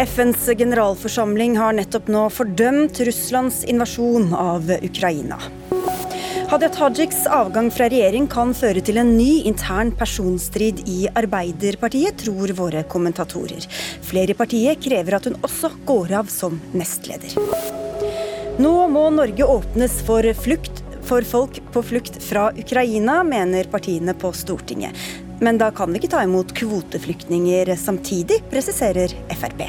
FNs generalforsamling har nettopp nå fordømt Russlands invasjon av Ukraina. Hadia Tajiks avgang fra regjering kan føre til en ny intern personstrid i Arbeiderpartiet, tror våre kommentatorer. Flere i partiet krever at hun også går av som nestleder. Nå må Norge åpnes for flukt for folk på flukt fra Ukraina, mener partiene på Stortinget. Men da kan vi ikke ta imot kvoteflyktninger samtidig, presiserer Frp.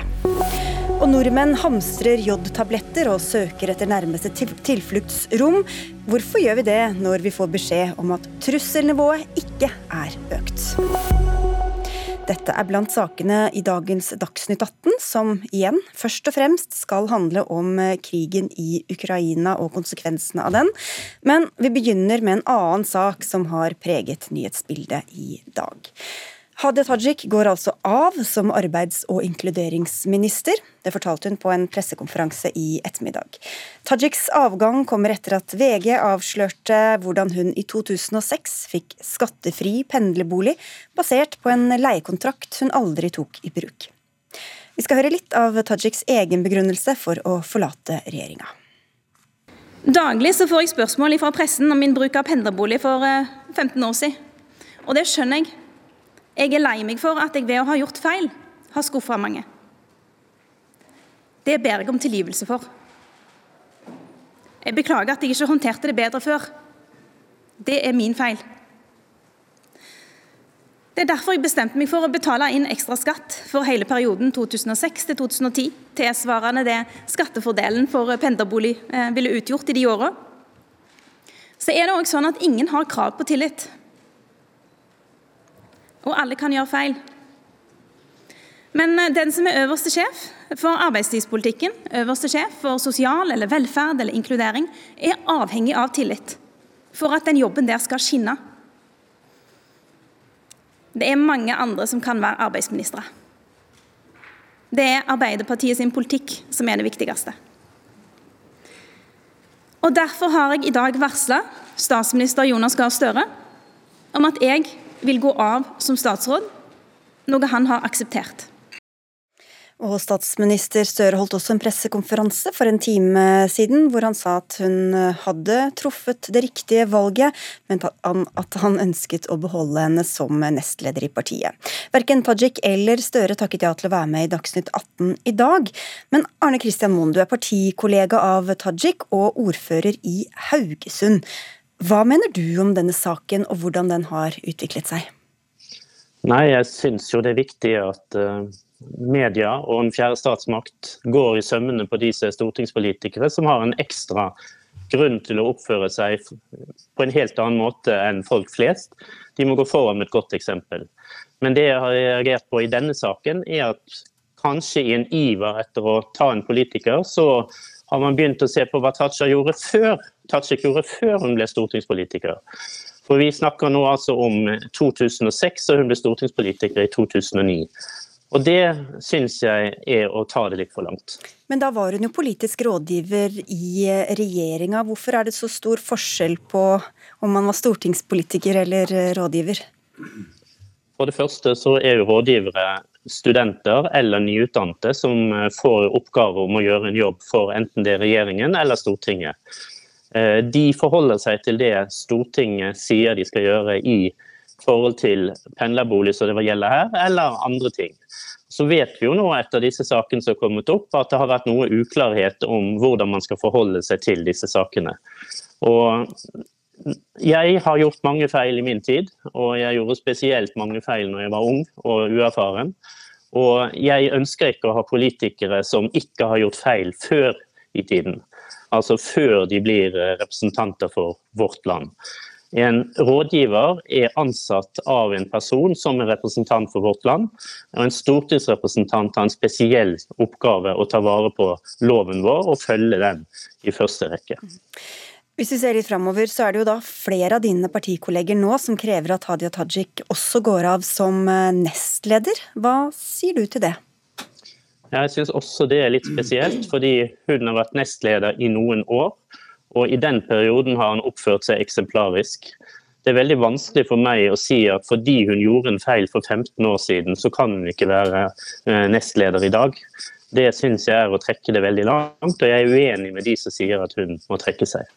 Og nordmenn hamstrer jodtabletter og søker etter nærmeste tilfluktsrom. Hvorfor gjør vi det når vi får beskjed om at trusselnivået ikke er økt? Dette er blant sakene i dagens Dagsnytt 18, som igjen først og fremst skal handle om eh, krigen i Ukraina og konsekvensene av den. Men vi begynner med en annen sak som har preget nyhetsbildet i dag. Hadia Tajik går altså av som arbeids- og inkluderingsminister. Det fortalte hun på en pressekonferanse i ettermiddag. Tajiks avgang kommer etter at VG avslørte hvordan hun i 2006 fikk skattefri pendlerbolig basert på en leiekontrakt hun aldri tok i bruk. Vi skal høre litt av Tajiks egen begrunnelse for å forlate regjeringa. Daglig så får jeg spørsmål fra pressen om min bruk av pendlerbolig for 15 eh, år siden. Og det skjønner jeg. Jeg er lei meg for at jeg ved å ha gjort feil har skuffa mange. Det ber jeg om tilgivelse for. Jeg beklager at jeg ikke håndterte det bedre før. Det er min feil. Det er derfor jeg bestemte meg for å betale inn ekstra skatt for hele perioden 2006 til 2010, tilsvarende det skattefordelen for pendlerbolig eh, ville utgjort i de åra. Så er det òg sånn at ingen har krav på tillit. Og alle kan gjøre feil. Men eh, den som er øverste sjef for arbeidstidspolitikken, øverste sjef for sosial eller velferd eller inkludering, er avhengig av tillit for at den jobben der skal skinne. Det er mange andre som kan være arbeidsministre. Det er Arbeiderpartiet sin politikk som er det viktigste. Og Derfor har jeg i dag varsla statsminister Jonas Gahr Støre om at jeg vil gå av som statsråd, noe han har akseptert. Og Statsminister Støre holdt også en pressekonferanse for en time siden, hvor han sa at hun hadde truffet det riktige valget, men at han ønsket å beholde henne som nestleder i partiet. Verken Tajik eller Støre takket ja til å være med i Dagsnytt 18 i dag. Men Arne Kristian Moen, du er partikollega av Tajik og ordfører i Haugesund. Hva mener du om denne saken, og hvordan den har utviklet seg? Nei, Jeg syns jo det er viktig at uh, media og en fjerde statsmakt går i sømmene på disse stortingspolitikere som har en ekstra grunn til å oppføre seg på en helt annen måte enn folk flest. De må gå foran med et godt eksempel. Men det jeg har reagert på i denne saken, er at kanskje i en iver etter å ta en politiker, så har man begynt å se på hva Tatcha gjorde før Tajik gjorde før hun ble stortingspolitiker. For Vi snakker nå altså om 2006, og hun ble stortingspolitiker i 2009. Og Det syns jeg er å ta det litt for langt. Men da var hun jo politisk rådgiver i regjeringa. Hvorfor er det så stor forskjell på om man var stortingspolitiker eller rådgiver? For det første så er jo rådgivere studenter eller nyutdannede som får oppgave om å gjøre en jobb for enten det er regjeringen eller Stortinget. Eh, de forholder seg til det Stortinget sier de skal gjøre i forhold til pendlerbolig som det gjelder her, eller andre ting. Så vet vi jo nå etter disse sakene som har kommet opp, at det har vært noe uklarhet om hvordan man skal forholde seg til disse sakene. Og jeg har gjort mange feil i min tid, og jeg gjorde spesielt mange feil når jeg var ung og uerfaren. Og jeg ønsker ikke å ha politikere som ikke har gjort feil før i tiden altså før de blir eh, representanter for vårt land. En rådgiver er ansatt av en person som er representant for vårt land. og En stortingsrepresentant har en spesiell oppgave å ta vare på loven vår og følge den i første rekke. Hvis vi ser litt fremover, så er det jo da flere av dine partikolleger nå som krever at Hadia Tajik også går av som eh, nestleder. Hva sier du til det? Jeg syns også det er litt spesielt, fordi hun har vært nestleder i noen år. Og i den perioden har han oppført seg eksemplarisk. Det er veldig vanskelig for meg å si at fordi hun gjorde en feil for 15 år siden, så kan hun ikke være eh, nestleder i dag. Det syns jeg er å trekke det veldig langt, og jeg er uenig med de som sier at hun må trekke seg.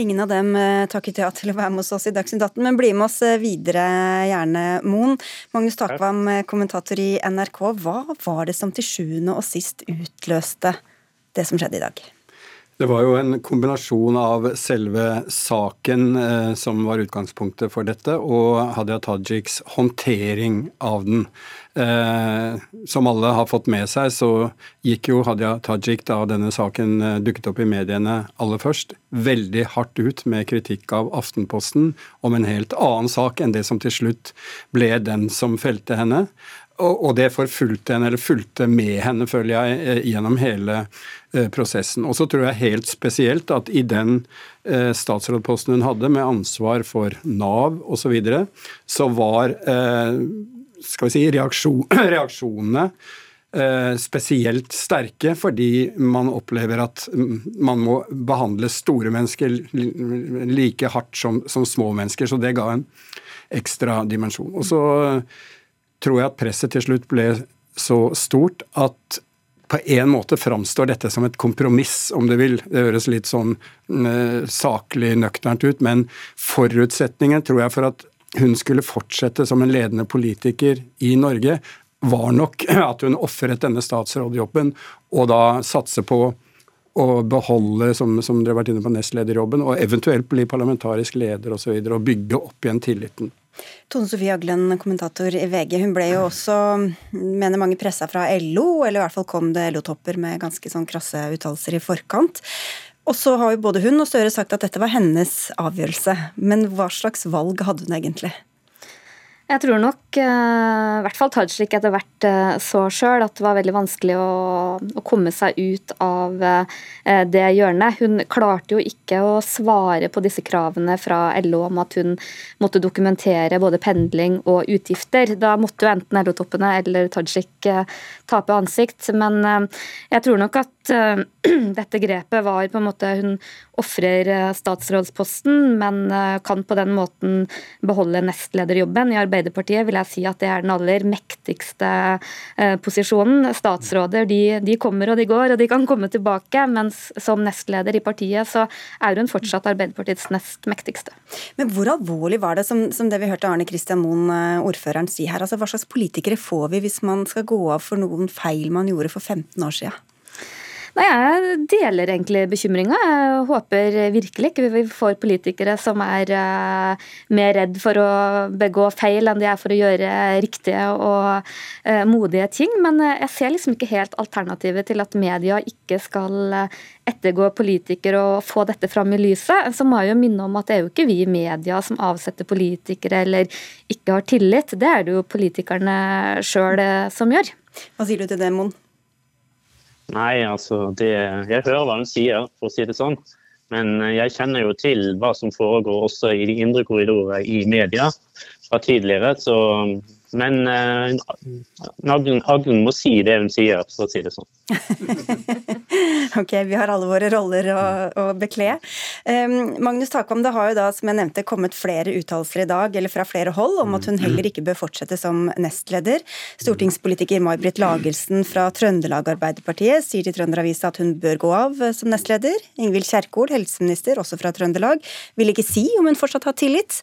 Ingen av dem eh, takket ja til å være med oss i Dagsnytt 18, men bli med oss eh, videre gjerne, Moen. Magnus Takvam, eh, kommentator i NRK. Hva var det som til sjuende og sist utløste det som skjedde i dag? Det var jo en kombinasjon av selve saken eh, som var utgangspunktet for dette, og Hadia Tajiks håndtering av den. Eh, som alle har fått med seg, så gikk jo Hadia Tajik da denne saken eh, dukket opp i mediene aller først, veldig hardt ut med kritikk av Aftenposten om en helt annen sak enn det som til slutt ble den som felte henne. Og det forfulgte henne, eller fulgte med henne, føler jeg, eh, gjennom hele eh, prosessen. Og så tror jeg helt spesielt at i den eh, statsrådposten hun hadde, med ansvar for Nav osv., så, videre, så var skal vi si, reaksjon, reaksjonene spesielt sterke, fordi man opplever at man må behandle store mennesker like hardt som, som små mennesker. Så det ga en ekstra dimensjon. Og så tror jeg at presset til slutt ble så stort at på en måte framstår dette som et kompromiss, om du vil. Det høres litt sånn uh, saklig nøkternt ut, men forutsetningen tror jeg for at hun skulle fortsette som en ledende politiker i Norge, var nok at hun ofret denne statsrådjobben og da satse på å beholde, som, som dere har vært inne på, nestlederjobben, og eventuelt bli parlamentarisk leder osv. Og, og bygge opp igjen tilliten. Tone Sofie Aglen, kommentator i VG. Hun ble jo også, mener mange, pressa fra LO, eller i hvert fall kom det LO-topper med ganske sånn krasse uttalelser i forkant. Og så har jo både hun og Støre sagt at dette var hennes avgjørelse. Men hva slags valg hadde hun egentlig? Jeg tror nok uh, i hvert fall Tajik etter hvert uh, så sjøl at det var veldig vanskelig å, å komme seg ut av uh, det hjørnet. Hun klarte jo ikke å svare på disse kravene fra LO om at hun måtte dokumentere både pendling og utgifter. Da måtte jo enten LO-toppene eller Tajik tape ansikt. Men jeg tror nok at dette grepet var på en måte Hun ofrer statsrådsposten, men kan på den måten beholde nestlederjobben i Arbeiderpartiet vil jeg si at det er den aller mektigste uh, posisjonen. Statsråder de, de, kommer og de går, og de kan komme tilbake. Mens som nestleder i partiet så er hun fortsatt Arbeiderpartiets nest mektigste. Men hvor alvorlig var det, som, som det vi hørte Arne Kristian Moen, eh, ordføreren, si her? Altså, hva slags politikere får vi hvis man skal gå av for noen feil man gjorde for 15 år siden? Nei, Jeg deler egentlig bekymringa. Jeg håper virkelig ikke vi får politikere som er uh, mer redd for å begå feil enn de er for å gjøre riktige og uh, modige ting. Men uh, jeg ser liksom ikke helt alternativet til at media ikke skal ettergå politikere og få dette fram i lyset. Så må jeg jo minne om at det er jo ikke vi i media som avsetter politikere eller ikke har tillit. Det er det jo politikerne sjøl som gjør. Hva sier du til det, Mon? Nei, altså det, Jeg hører hva hun sier, for å si det sånn. Men jeg kjenner jo til hva som foregår også i de indre korridorer i media fra tidligere. Så men uh, må si det hun sier, for å si det sånn. ok, vi har alle våre roller å, å bekle. Um, Magnus Takvam, det har jo da, som jeg nevnte, kommet flere uttalelser i dag, eller fra flere hold, om at hun heller ikke bør fortsette som nestleder. Stortingspolitiker May-Britt Lagelsen fra Trøndelag Arbeiderpartiet sier til Trønderavisa at hun bør gå av som nestleder. Ingvild Kjerkol, helseminister, også fra Trøndelag, vil ikke si om hun fortsatt har tillit.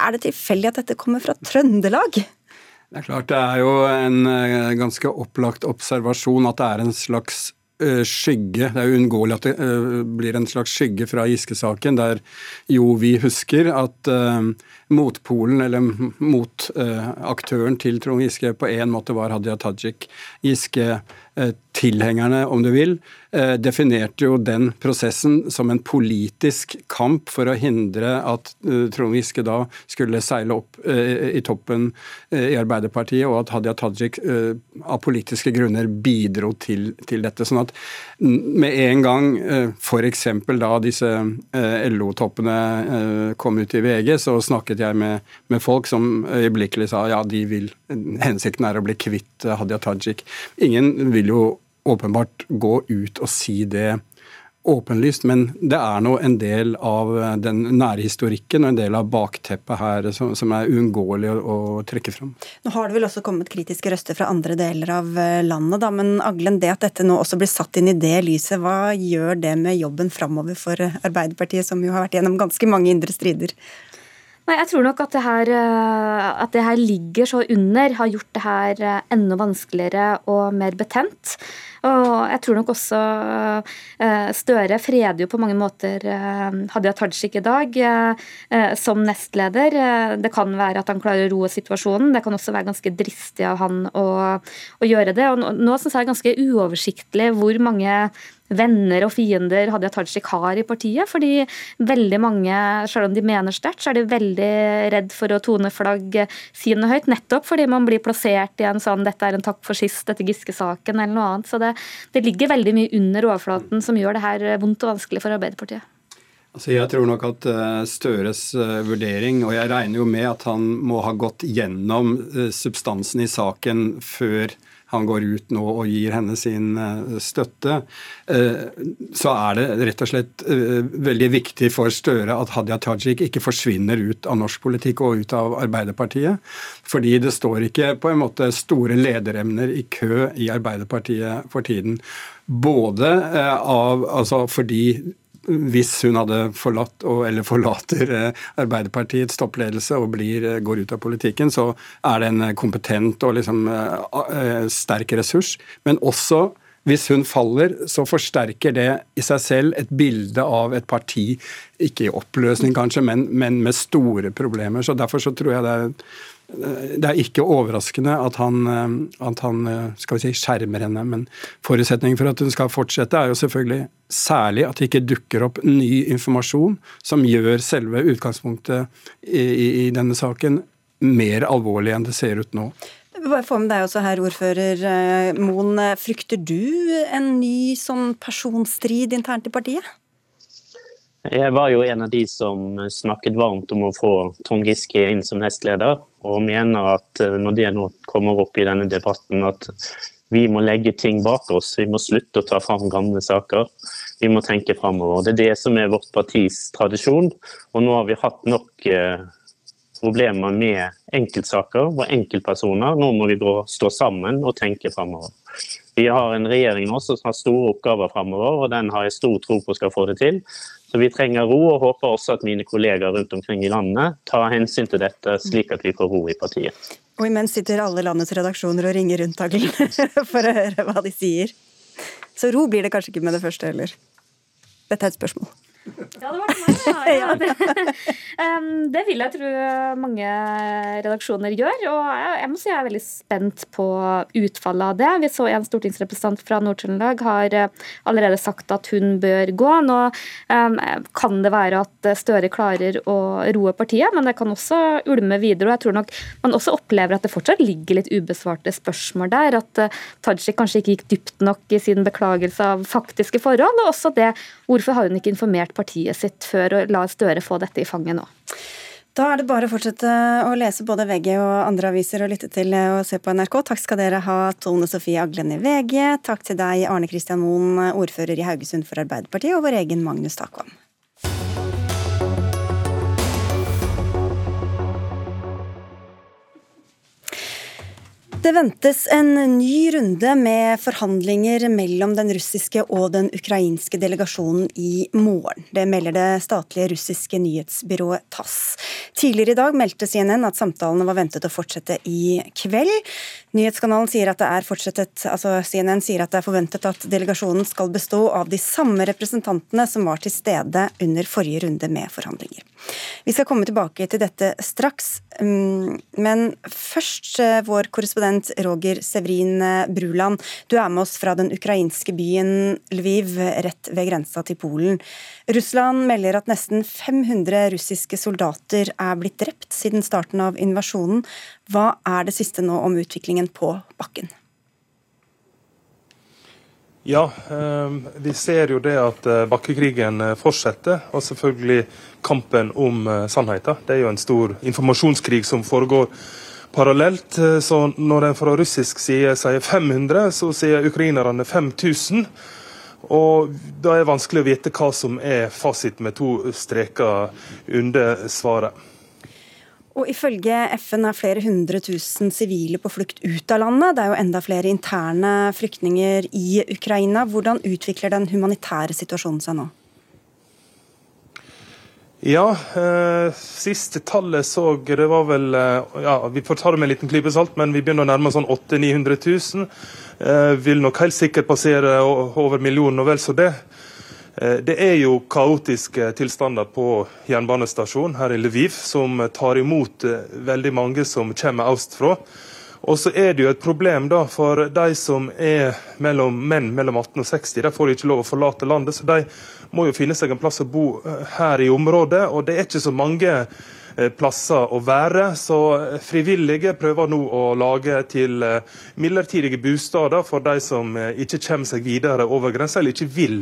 Er det tilfeldig at dette kommer fra Trøndelag? Det er klart det er jo en eh, ganske opplagt observasjon at det er en slags eh, skygge. Det er uunngåelig at det eh, blir en slags skygge fra Giske-saken, der jo vi husker at motpolen, eller motaktøren til Trond Giske, på en måte var Hadia Tajik. Giske tilhengerne, om du vil, eh, definerte jo den prosessen som en politisk kamp for å hindre at eh, Trond Giske da skulle seile opp eh, i toppen i Arbeiderpartiet, og at Hadia Tajik av politiske grunner bidro til, til dette. Sånn at med en gang f.eks. da disse LO-toppene kom ut i VG, så snakket jeg med, med folk som øyeblikkelig sa ja, de vil, hensikten er å bli kvitt Hadia Tajik. Ingen vil jo åpenbart gå ut og si det åpenlyst, men det er nå en del av den nære historikken og en del av bakteppet her som, som er uunngåelig å, å, trekke fram. Nå har det vel også kommet kritiske røster fra andre deler av eh, landet, da, men Aglen, det at dette nå også blir satt inn i det lyset, hva gjør det med jobben framover for Arbeiderpartiet, som jo har vært gjennom ganske mange indre strider? Nei, Jeg tror nok at det, her, eh, at det her ligger så under, har gjort det her eh, enda vanskeligere og mer betent. Og jeg tror nok også eh, Støre freder jo på mange måter Hadia Tajik i dag som nestleder. Det kan være at han klarer å roe situasjonen. Det kan også være ganske dristig av han å, å gjøre det. Og nå, syns jeg det er ganske uoversiktlig hvor mange venner og fiender Hadia Tajik har i partiet. Fordi veldig mange, selv om de mener sterkt, så er de veldig redd for å tone flagg sine høyt. Nettopp fordi man blir plassert i en sånn 'dette er en takk for sist' dette Giske-saken eller noe annet. Så det, det ligger veldig mye under overflaten som gjør det her vondt og vanskelig for Arbeiderpartiet. Altså jeg tror nok at eh, Støres eh, vurdering, og jeg regner jo med at han må ha gått gjennom eh, substansen i saken før han går ut nå og gir henne sin eh, støtte, eh, så er det rett og slett eh, veldig viktig for Støre at Hadia Tajik ikke forsvinner ut av norsk politikk og ut av Arbeiderpartiet. Fordi det står ikke på en måte store lederemner i kø i Arbeiderpartiet for tiden. Både av, altså fordi hvis hun hadde forlatt eller forlater eh, Arbeiderpartiets toppledelse og blir, eh, går ut av politikken, så er det en eh, kompetent og liksom sterk ressurs. Men også hvis hun faller, så forsterker det i seg selv et bilde av et parti, ikke i oppløsning kanskje, men, men med store problemer. Så Derfor så tror jeg det er det er ikke overraskende at han, eh, at han, eh, skal vi si, skjermer henne, men forutsetningen for at hun skal fortsette, er jo selvfølgelig særlig at det ikke dukker opp ny informasjon som gjør selve utgangspunktet i, i, i denne saken mer alvorlig enn det ser ut nå. Bare få med deg også her, ordfører eh, Moen. Frykter du en ny sånn personstrid internt i partiet? Jeg var jo en av de som snakket varmt om å få Trond Giske inn som nestleder, og mener at eh, når det nå kommer opp i denne debatten, at vi må legge ting bak oss. Vi må slutte å ta fram gamle saker. Vi må tenke framover. Det er det som er vårt partis tradisjon. Og nå har vi hatt nok eh, problemer med enkeltsaker og enkeltpersoner. Nå må vi stå sammen og tenke framover. Vi har en regjering nå som har store oppgaver framover, og den har jeg stor tro på skal få det til. Så vi trenger ro, og håper også at mine kollegaer rundt omkring i landet tar hensyn til dette, slik at vi får ro i partiet. Og imens sitter alle landets redaksjoner og ringer rundt for å høre hva de sier. Så ro blir det kanskje ikke med det første heller. Dette er et spørsmål. Det var det meg, ja. ja det, det, vil jeg tro mange redaksjoner gjør. Og jeg, må si jeg er veldig spent på utfallet av det. Vi så en stortingsrepresentant fra Nord-Trøndelag har eh, allerede sagt at hun bør gå. Nå kan det være at Støre klarer å roe partiet, men det kan også ulme videre. og jeg tror nok Man også opplever at det fortsatt ligger litt ubesvarte spørsmål der. At uh, Tajik kanskje ikke gikk dypt nok i sin beklagelse av faktiske forhold. Og også det hvorfor har hun ikke informert partiet sitt før og la Støre få dette i fanget nå. Da er det bare å fortsette å lese både VG og andre aviser og lytte til og se på NRK. Takk skal dere ha, Tone Sofie Aglen i VG. Takk til deg, Arne Kristian Moen, ordfører i Haugesund for Arbeiderpartiet, og vår egen Magnus Takvam. Det ventes en ny runde med forhandlinger mellom den russiske og den ukrainske delegasjonen i morgen. Det melder det statlige russiske nyhetsbyrået TASS. Tidligere i dag meldte CNN at samtalene var ventet å fortsette i kveld. Nyhetskanalen sier at det er fortsettet, altså CNN sier at det er forventet at delegasjonen skal bestå av de samme representantene som var til stede under forrige runde med forhandlinger. Vi skal komme tilbake til dette straks, mm, men først eh, vår korrespondent Roger Sevrin eh, Bruland. Du er med oss fra den ukrainske byen Lviv, rett ved grensa til Polen. Russland melder at nesten 500 russiske soldater er blitt drept siden starten av invasjonen. Hva er det siste nå om utviklingen på bakken? Ja, ehm, vi ser jo det at eh, bakkekrigen eh, fortsetter. Og selvfølgelig kampen om eh, sannheten. Det er jo en stor informasjonskrig som foregår parallelt. Så når en fra russisk side sier 500, så sier ukrainerne 5000. Og Da er det vanskelig å vite hva som er fasit med to streker under svaret. Og Ifølge FN er flere hundre tusen sivile på flukt ut av landet. Det er jo enda flere interne flyktninger i Ukraina. Hvordan utvikler den humanitære situasjonen seg nå? Ja, eh, siste tallet så det var vel eh, ja, Vi får ta det med en liten klype salt, men vi begynner å nærme oss sånn 800 000-900 000. Eh, vil nok helt sikkert passere over millionen og vel så det. Eh, det er jo kaotiske tilstander på jernbanestasjonen her i Lviv, som tar imot eh, veldig mange som kommer østfra. Og så er det jo et problem da for de som er mellom menn mellom 18 og 60. De får ikke lov å forlate landet, så de må jo finne seg en plass å bo eh, her i området. Og det er ikke så mange Eh, plasser å være. Så eh, frivillige prøver nå å lage til eh, midlertidige bosteder for de som ikke kommer seg videre over grensa, eller ikke vil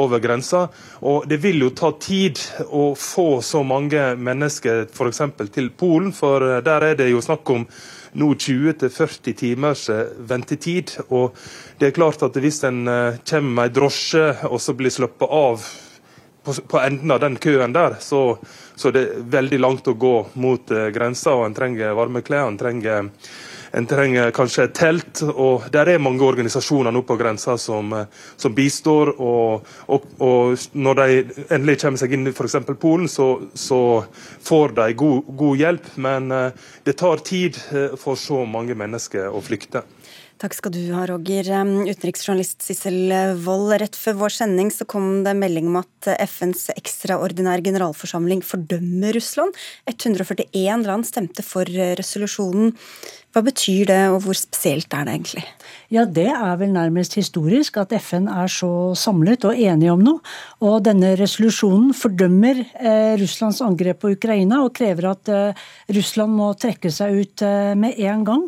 over grensa. Og det vil jo ta tid å få så mange mennesker f.eks. til Polen, for der er det jo snakk om nå 20-40 timers ventetid. Og det er klart at hvis en kommer med ei drosje og så blir sluppet av på, på enden av den køen der, så så det er veldig langt å gå mot uh, grensa, og en trenger varme klær. En trenger, en trenger kanskje et telt. og Der er mange organisasjoner nå på grensa som, uh, som bistår. Og, og, og, når de endelig kommer seg inn i f.eks. Polen, så, så, får de god, god hjelp. Men uh, det tar tid for så mange mennesker å flykte. Takk skal du ha, Roger. Utenriksjournalist Sissel Wold. Rett før vår sending så kom det melding om at FNs ekstraordinære generalforsamling fordømmer Russland. 141 land stemte for resolusjonen. Hva betyr det, og hvor spesielt er det egentlig? Ja, Det er vel nærmest historisk at FN er så samlet og enige om noe. Og denne resolusjonen fordømmer eh, Russlands angrep på Ukraina og krever at eh, Russland må trekke seg ut eh, med en gang.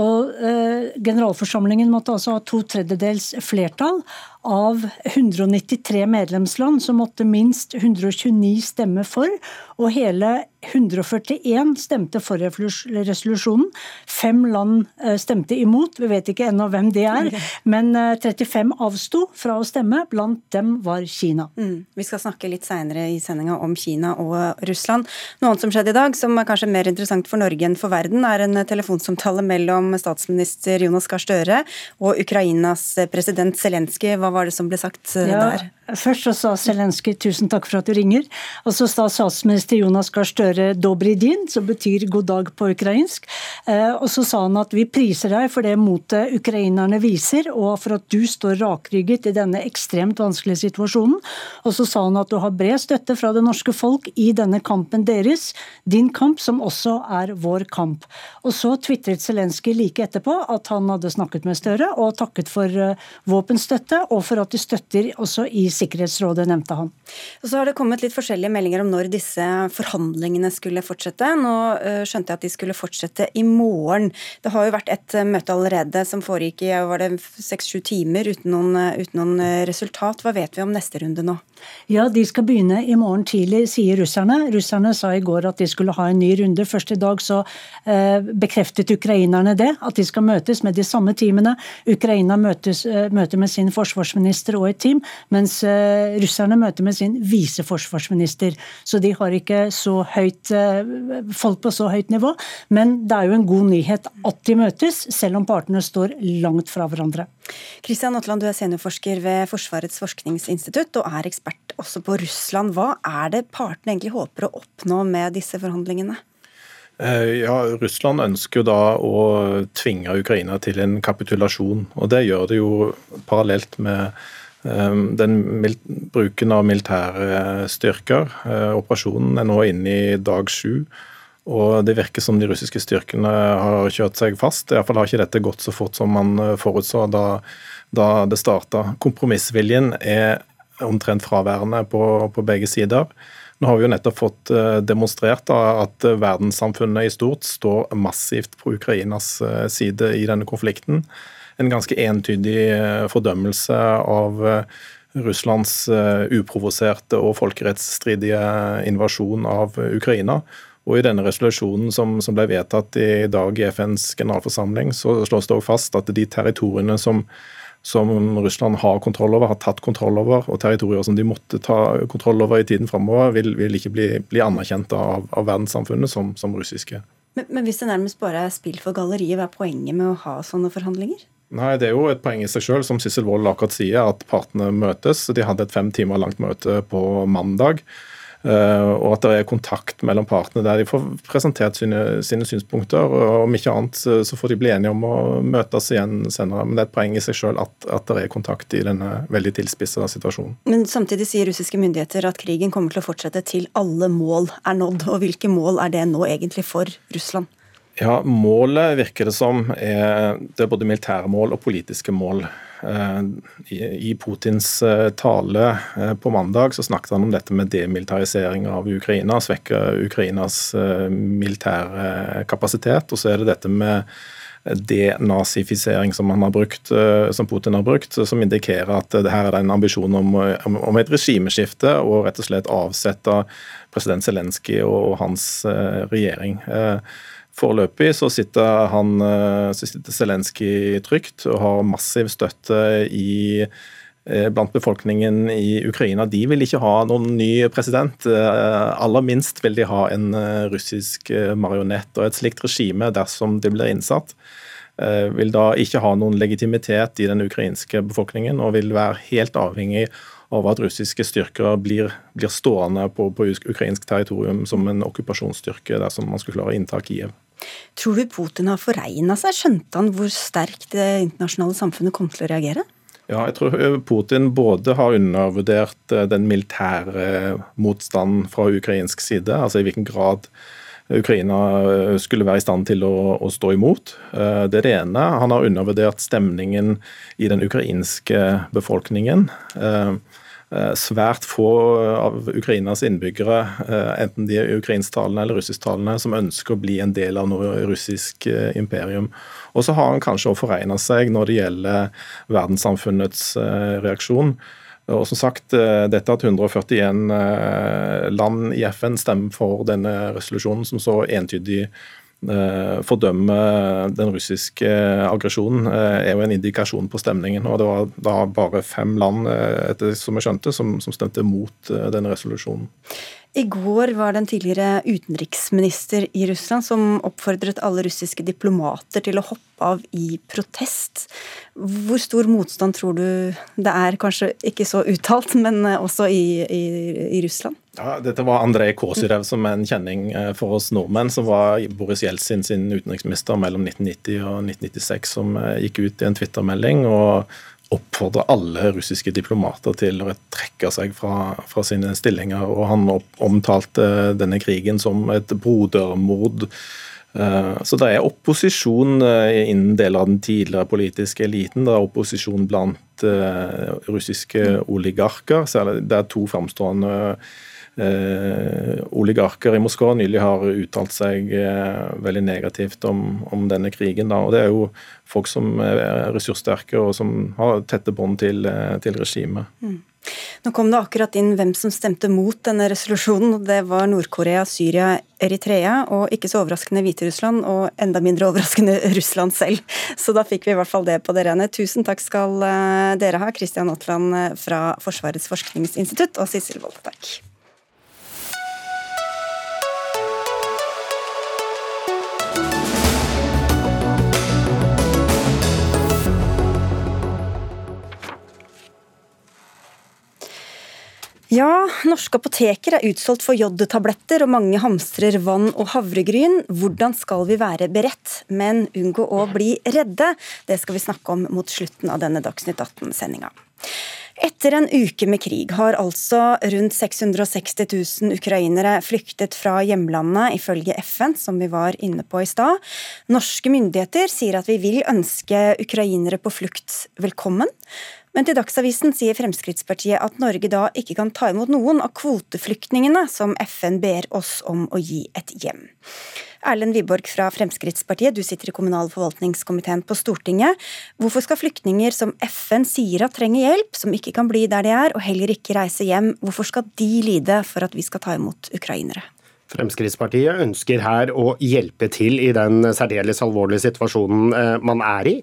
Og eh, Generalforsamlingen måtte altså ha to tredjedels flertall av 193 medlemsland så måtte minst 129 stemme for, og hele 141 stemte for resolusjonen. Fem land eh, stemte imot, vi vet ikke ennå hvem det er. Men 35 eh, avsto fra å stemme, blant dem var Kina. Mm. Vi skal snakke litt seinere i sendinga om Kina og Russland. Noe annet som skjedde i dag, som er kanskje mer interessant for Norge enn for verden, er en telefonsamtale mellom statsminister Jonas Gahr Støre og Ukrainas president Zelenskyj. Hva var det som ble sagt eh, ja, der? Først så sa Zelenskyj 'tusen takk for at du ringer'. Og så sa statsminister Jonas Gahr Støre 'dobri din', som betyr 'god dag' på ukrainsk. Eh, og så sa han at 'vi priser deg for det motet ukrainerne viser', og for at du står rakrygget i denne ekstremt vanskelige situasjonen. Og så sa han at du har bred støtte fra det norske folk i denne kampen deres, din kamp som også er vår kamp. Og så tvitret Zelenskyj like etterpå at han hadde snakket med Støre og takket for eh, våpenstøtte, og for at de støtter også i Sikkerhetsrådet, nevnte han. Og så har det kommet litt forskjellige meldinger om når disse forhandlingene skulle fortsette. Nå uh, skjønte jeg at de skulle fortsette i morgen. Det har jo vært et uh, møte allerede som foregikk i seks-sju timer uten noen, uh, uten noen resultat. Hva vet vi om neste runde nå? Ja, De skal begynne i morgen tidlig, sier russerne. Russerne sa i går at de skulle ha en ny runde. Først i dag så bekreftet ukrainerne det, at de skal møtes med de samme teamene. Ukraina møtes, møter med sin forsvarsminister og et team, mens Eh, russerne møter med sin viseforsvarsminister. Så de har ikke så høyt, eh, folk på så høyt nivå. Men det er jo en god nyhet at de møtes, selv om partene står langt fra hverandre. Kristian Atland, du er seniorforsker ved Forsvarets forskningsinstitutt og er ekspert også på Russland. Hva er det partene egentlig håper å oppnå med disse forhandlingene? Eh, ja, Russland ønsker jo da å tvinge Ukraina til en kapitulasjon. og Det gjør det jo parallelt med Ehm, den bruken av militære styrker. Eh, operasjonen er nå inne i dag sju. Og det virker som de russiske styrkene har kjørt seg fast. Iallfall har ikke dette gått så fort som man eh, forutså da, da det starta. Kompromissviljen er omtrent fraværende på, på, begge sider. Nå har vi jo nettopp fått eh, demonstrert da, at verdenssamfunnet i stort står massivt på Ukrainas side i denne konflikten en ganske entydig eh, fordømmelse av eh, Russlands eh, uprovoserte og folkerettsstridige invasjon av Ukraina. Og I denne resolusjonen som, som, ble vedtatt i dag i FNs generalforsamling, så slås det også fast at de territoriene som, som Russland har kontroll over, har tatt kontroll over, og territorier som de måtte ta kontroll over i tiden framover, vil, vil, ikke bli, bli anerkjent av, av verdenssamfunnet som, som russiske. Men, men, hvis det nærmest bare er spill for galleriet, hva er poenget med å ha sånne forhandlinger? Nei, Det er jo et poeng i seg selv, som Sissel Wold akkurat sier, at partene møtes. De hadde et fem timer langt møte på mandag. Eh, og at det er kontakt mellom partene der de får presentert sine, sine synspunkter. og Om ikke annet så får de bli enige om å møtes igjen senere. Men det er et poeng i seg selv at, at det er kontakt i denne veldig tilspissede situasjonen. Men samtidig sier russiske myndigheter at krigen kommer til å fortsette til alle mål er nådd. Og hvilke mål er det nå egentlig for Russland? Ja, Målet virker det som er, det er både militære mål og politiske mål. Eh, I Putins eh, tale eh, på mandag så snakket han om dette med demilitarisering av Ukraina, svekke Ukrainas militære kapasitet. Og så er det dette med denazifisering som, han har brukt, som Putin har brukt, som indikerer at det her er en ambisjon om, om et regimeskifte og rett og slett avsette president Zelenskyj og hans regjering. Foreløpig så sitter han eh, så sitter Zelenskyj trygt og har massiv støtte i eh, blant befolkningen i Ukraina. De vil ikke ha noen ny president. Eh, aller minst vil de ha en russisk marionett. Og et slikt regime, dersom det blir innsatt, vil da ikke ha noen legitimitet i den ukrainske befolkningen og vil være helt avhengig av at russiske styrker blir, blir stående på, på, ukrainsk territorium som en okkupasjonsstyrke dersom man skulle klare å innta Kiev. Tror du Putin har foregna seg? Skjønte han hvor sterkt det internasjonale samfunnet kom til å reagere? Ja, jeg tror eh, Putin både har undervurdert eh, den militære motstanden fra ukrainsk side, altså i hvilken grad Ukraina eh, skulle være i stand til å, å, stå imot. Det er det ene. Han har undervurdert stemningen i den ukrainske befolkningen. Eh, svært få av Ukrainas innbyggere, eh, enten de er ukrainsktalende eller russisktalende, som ønsker å bli en del av noe russisk eh, imperium. Og så har han kanskje også foregna seg når det gjelder verdenssamfunnets reaksjon. Og som sagt, dette at 141 land i FN stemmer for denne resolusjonen, som så entydig Eh, fordømme den russiske aggresjonen, eh, er jo en indikasjon på stemningen. og Det var da bare fem land eh, etter som jeg skjønte, som, som stemte mot denne resolusjonen. I går var det en tidligere utenriksminister i Russland som oppfordret alle russiske diplomater til å hoppe av i protest. Hvor stor motstand tror du det er, kanskje ikke så uttalt, men også i, i, i Russland? Ja, dette var Andrej Kåsirev, som er en kjenning eh, for oss nordmenn, som var Boris Jeltsin sin utenriksminister mellom 1990 og 1996, som eh, gikk ut i en twittermelding og oppfordre alle russiske diplomater til å trekke seg fra, fra, sine stillinger. og Han omtalte denne krigen som et brodermord. Eh, så det er opposisjon eh, innen deler av den tidligere politiske eliten. Det er opposisjon blant eh, russiske oligarker. Det er to framstående eh, oligarker i Moskva nylig har uttalt seg eh, veldig negativt om, om denne krigen. Da. og Det er jo folk som er ressurssterke og som har tette bånd til, eh, til regimet. Mm. Nå kom det akkurat inn hvem som stemte mot denne resolusjonen. Det var Nord-Korea, Syria, Eritrea og ikke så overraskende Hviterussland, og enda mindre overraskende Russland selv. Så da fikk vi i hvert fall det på det rene. Tusen takk skal eh, dere ha, Kristian Aatland fra Forsvarets forskningsinstitutt og Sissel Wold. Takk. Ja, norske apoteker er utsolgt for jodtabletter, og mange hamstrer vann og havregryn. Hvordan skal vi være beredt, men unngå å bli redde? Det skal vi snakke om mot slutten av denne Dagsnytt 18-sendinga. Etter en uke med krig har altså rundt 660 000 ukrainere flyktet fra hjemlandet, ifølge FN, som vi var inne på i stad. Norske myndigheter sier at vi vil ønske ukrainere på flukt velkommen. Men til Dagsavisen sier Fremskrittspartiet at Norge da ikke kan ta imot noen av kvoteflyktningene som FN ber oss om å gi et hjem. Erlend Wiborg fra Fremskrittspartiet, du sitter i kommunal- og forvaltningskomiteen på Stortinget. Hvorfor skal flyktninger som FN sier at trenger hjelp, som ikke kan bli der de er, og heller ikke reise hjem, hvorfor skal de lide for at vi skal ta imot ukrainere? Fremskrittspartiet ønsker her å hjelpe til i den særdeles alvorlige situasjonen eh, man er i.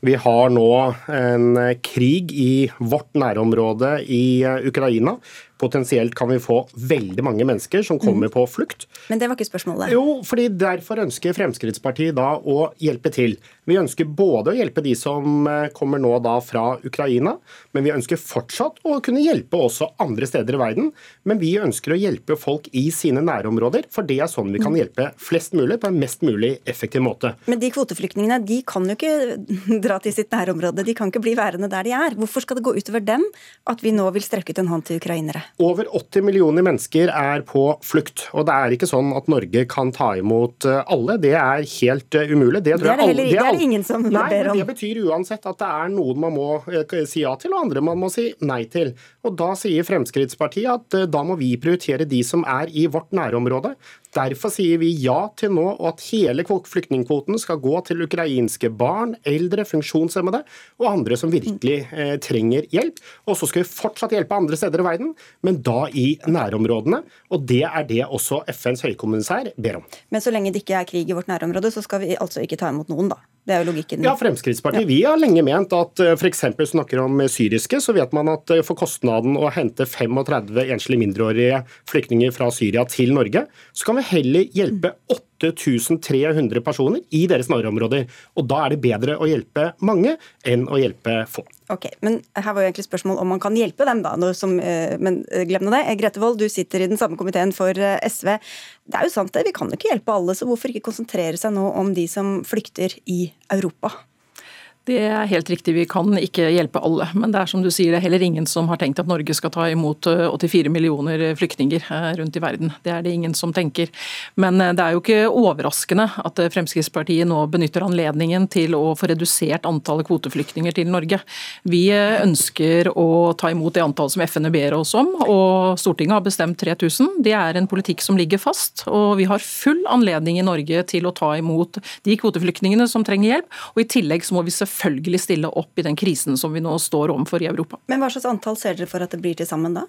Vi har nå en krig i vårt nærområde i eh, Ukraina. Potensielt kan vi få veldig mange mennesker som kommer mm. på flukt. Men det var ikke spørsmålet? Jo, fordi derfor ønsker Fremskrittspartiet da å hjelpe til. Vi ønsker både å hjelpe de som eh, kommer nå da fra Ukraina, men vi ønsker fortsatt å kunne hjelpe også andre steder i verden. Men vi ønsker å hjelpe folk i sine nærområder, for det er sånn vi kan mm. hjelpe flest mulig på en mest mulig effektiv måte. Men de kvoteflyktningene de kan jo ikke dra til sitt nærområde, de kan ikke bli værende der de er. Hvorfor skal det gå utover dem at vi nå vil strekke ut en hånd til ukrainere? Over 80 millioner mennesker er på flukt. Og det er ikke sånn at Norge kan ta imot eh, alle. Det er helt eh, umulig. Det, det, er, det, heller, det er, det ingen som nei, ber om. Det betyr uansett at det er noen man må eh, si ja til, og andre man må si nei til. Og Da sier Fremskrittspartiet at da må vi prioritere de som er i vårt nærområde. Derfor sier vi ja til nå at hele flyktningkvoten skal gå til ukrainske barn, eldre, funksjonshemmede og andre som virkelig eh, trenger hjelp. Og så skal vi fortsatt hjelpe andre steder i verden, men da i nærområdene. Og det er det også FNs høykommissær ber om. Men så lenge det ikke er krig i vårt nærområde, så skal vi altså ikke ta imot noen, da? Det er jo logikken. Ja, Fremskrittspartiet ja. vi har lenge ment at eh, f.eks. snakker om syriske, så vet man at eh, for kostnaden å hente 35 enslige mindreårige flyktninger fra Syria til Norge, så kan vi heller hjelpe 8300 personer i deres nærområder. Og da er det bedre å hjelpe mange enn å hjelpe få. Ok, men Her var jo egentlig spørsmål om man kan hjelpe dem, da. Som, eh, men glem nå det. Grete Wold, du sitter i den samme komiteen for SV. Det er jo sant det, vi kan jo ikke hjelpe alle, så hvorfor ikke konsentrere seg nå om de som flykter i Europa? Det er helt riktig, vi kan ikke hjelpe alle. Men det er som du sier, det er heller ingen som har tenkt at Norge skal ta imot 84 eh, millioner flyktninger eh, rundt i verden. Det er det ingen som tenker. Men eh, det er jo ikke overraskende at Fremskrittspartiet nå benytter anledningen til å få redusert antallet kvoteflyktninger til Norge. Vi ønsker å ta imot det antallet som FN ber oss om, og Stortinget har bestemt 3000. Det er en politikk som ligger fast, og vi har full anledning i Norge til å ta imot de kvoteflyktningene som trenger hjelp. og I tillegg så må vi selvfølgelig selvfølgelig stille opp i den krisen som vi nå står overfor i Europa. Men hva slags antall ser dere for at det blir til sammen da?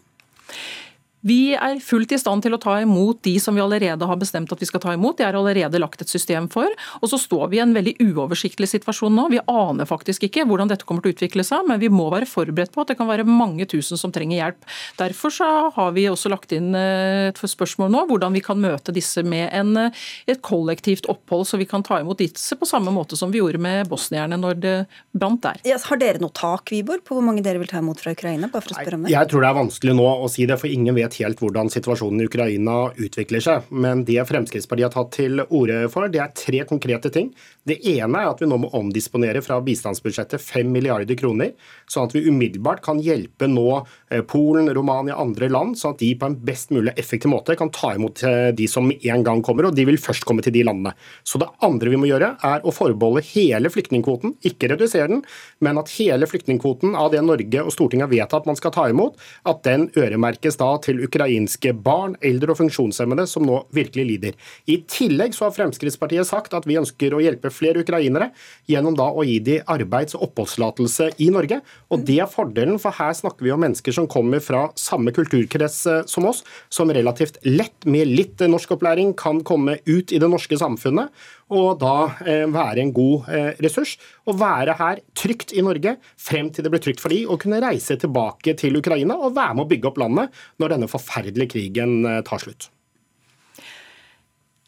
Vi er fullt i stand til å ta imot de som vi allerede har bestemt at vi skal ta imot. Det er allerede lagt et system for. Og så står vi i en veldig uoversiktlig situasjon nå. Vi aner faktisk ikke hvordan dette kommer til å utvikle seg, men vi må være forberedt på at det kan være mange tusen som trenger hjelp. Derfor så har vi også lagt inn eh, et spørsmål nå, hvordan vi kan møte disse med en, eh, et kollektivt opphold, så vi kan ta imot disse på samme måte som vi gjorde med bosnierne når det brant der. Yes, har dere noe tak, Vibor, på hvor mange dere vil ta imot fra Ukraina? Bare for å spørre om det. Jeg tror det er vanskelig nå å si det, for ingen vet vet helt hvordan situasjonen i Ukraina utvikler seg. Men det Fremskrittspartiet har tatt til orde for, det er tre konkrete ting. Det ene er at vi nå må omdisponere fra bistandsbudsjettet 5 milliarder kroner, sånn at vi umiddelbart kan hjelpe nå eh, Polen, Romania andre land, sånn at de på en best mulig effektiv måte kan ta imot eh, de som en gang kommer, og de vil først komme til de landene. Så det andre vi må gjøre, er å forbeholde hele flyktningkvoten, ikke redusere den, men at hele flyktningkvoten av det Norge og Stortinget har vedtatt man skal ta imot, at den øremerkes da til ukrainske barn, eldre og funksjonshemmede som nå virkelig lider. I tillegg så har Fremskrittspartiet sagt at vi ønsker å hjelpe flere ukrainere gjennom da å gi de arbeids- og oppholdstillatelse i Norge. Og det er fordelen, for her snakker vi om mennesker som kommer fra samme kulturkrets eh, som oss, som relativt lett, med litt norskopplæring, kan komme ut i det norske samfunnet og da eh, være en god eh, ressurs. Og være her trygt i Norge frem til det blir trygt for de, å kunne reise tilbake til Ukraina og være med å bygge opp landet når denne forferdelige krigen eh, tar slutt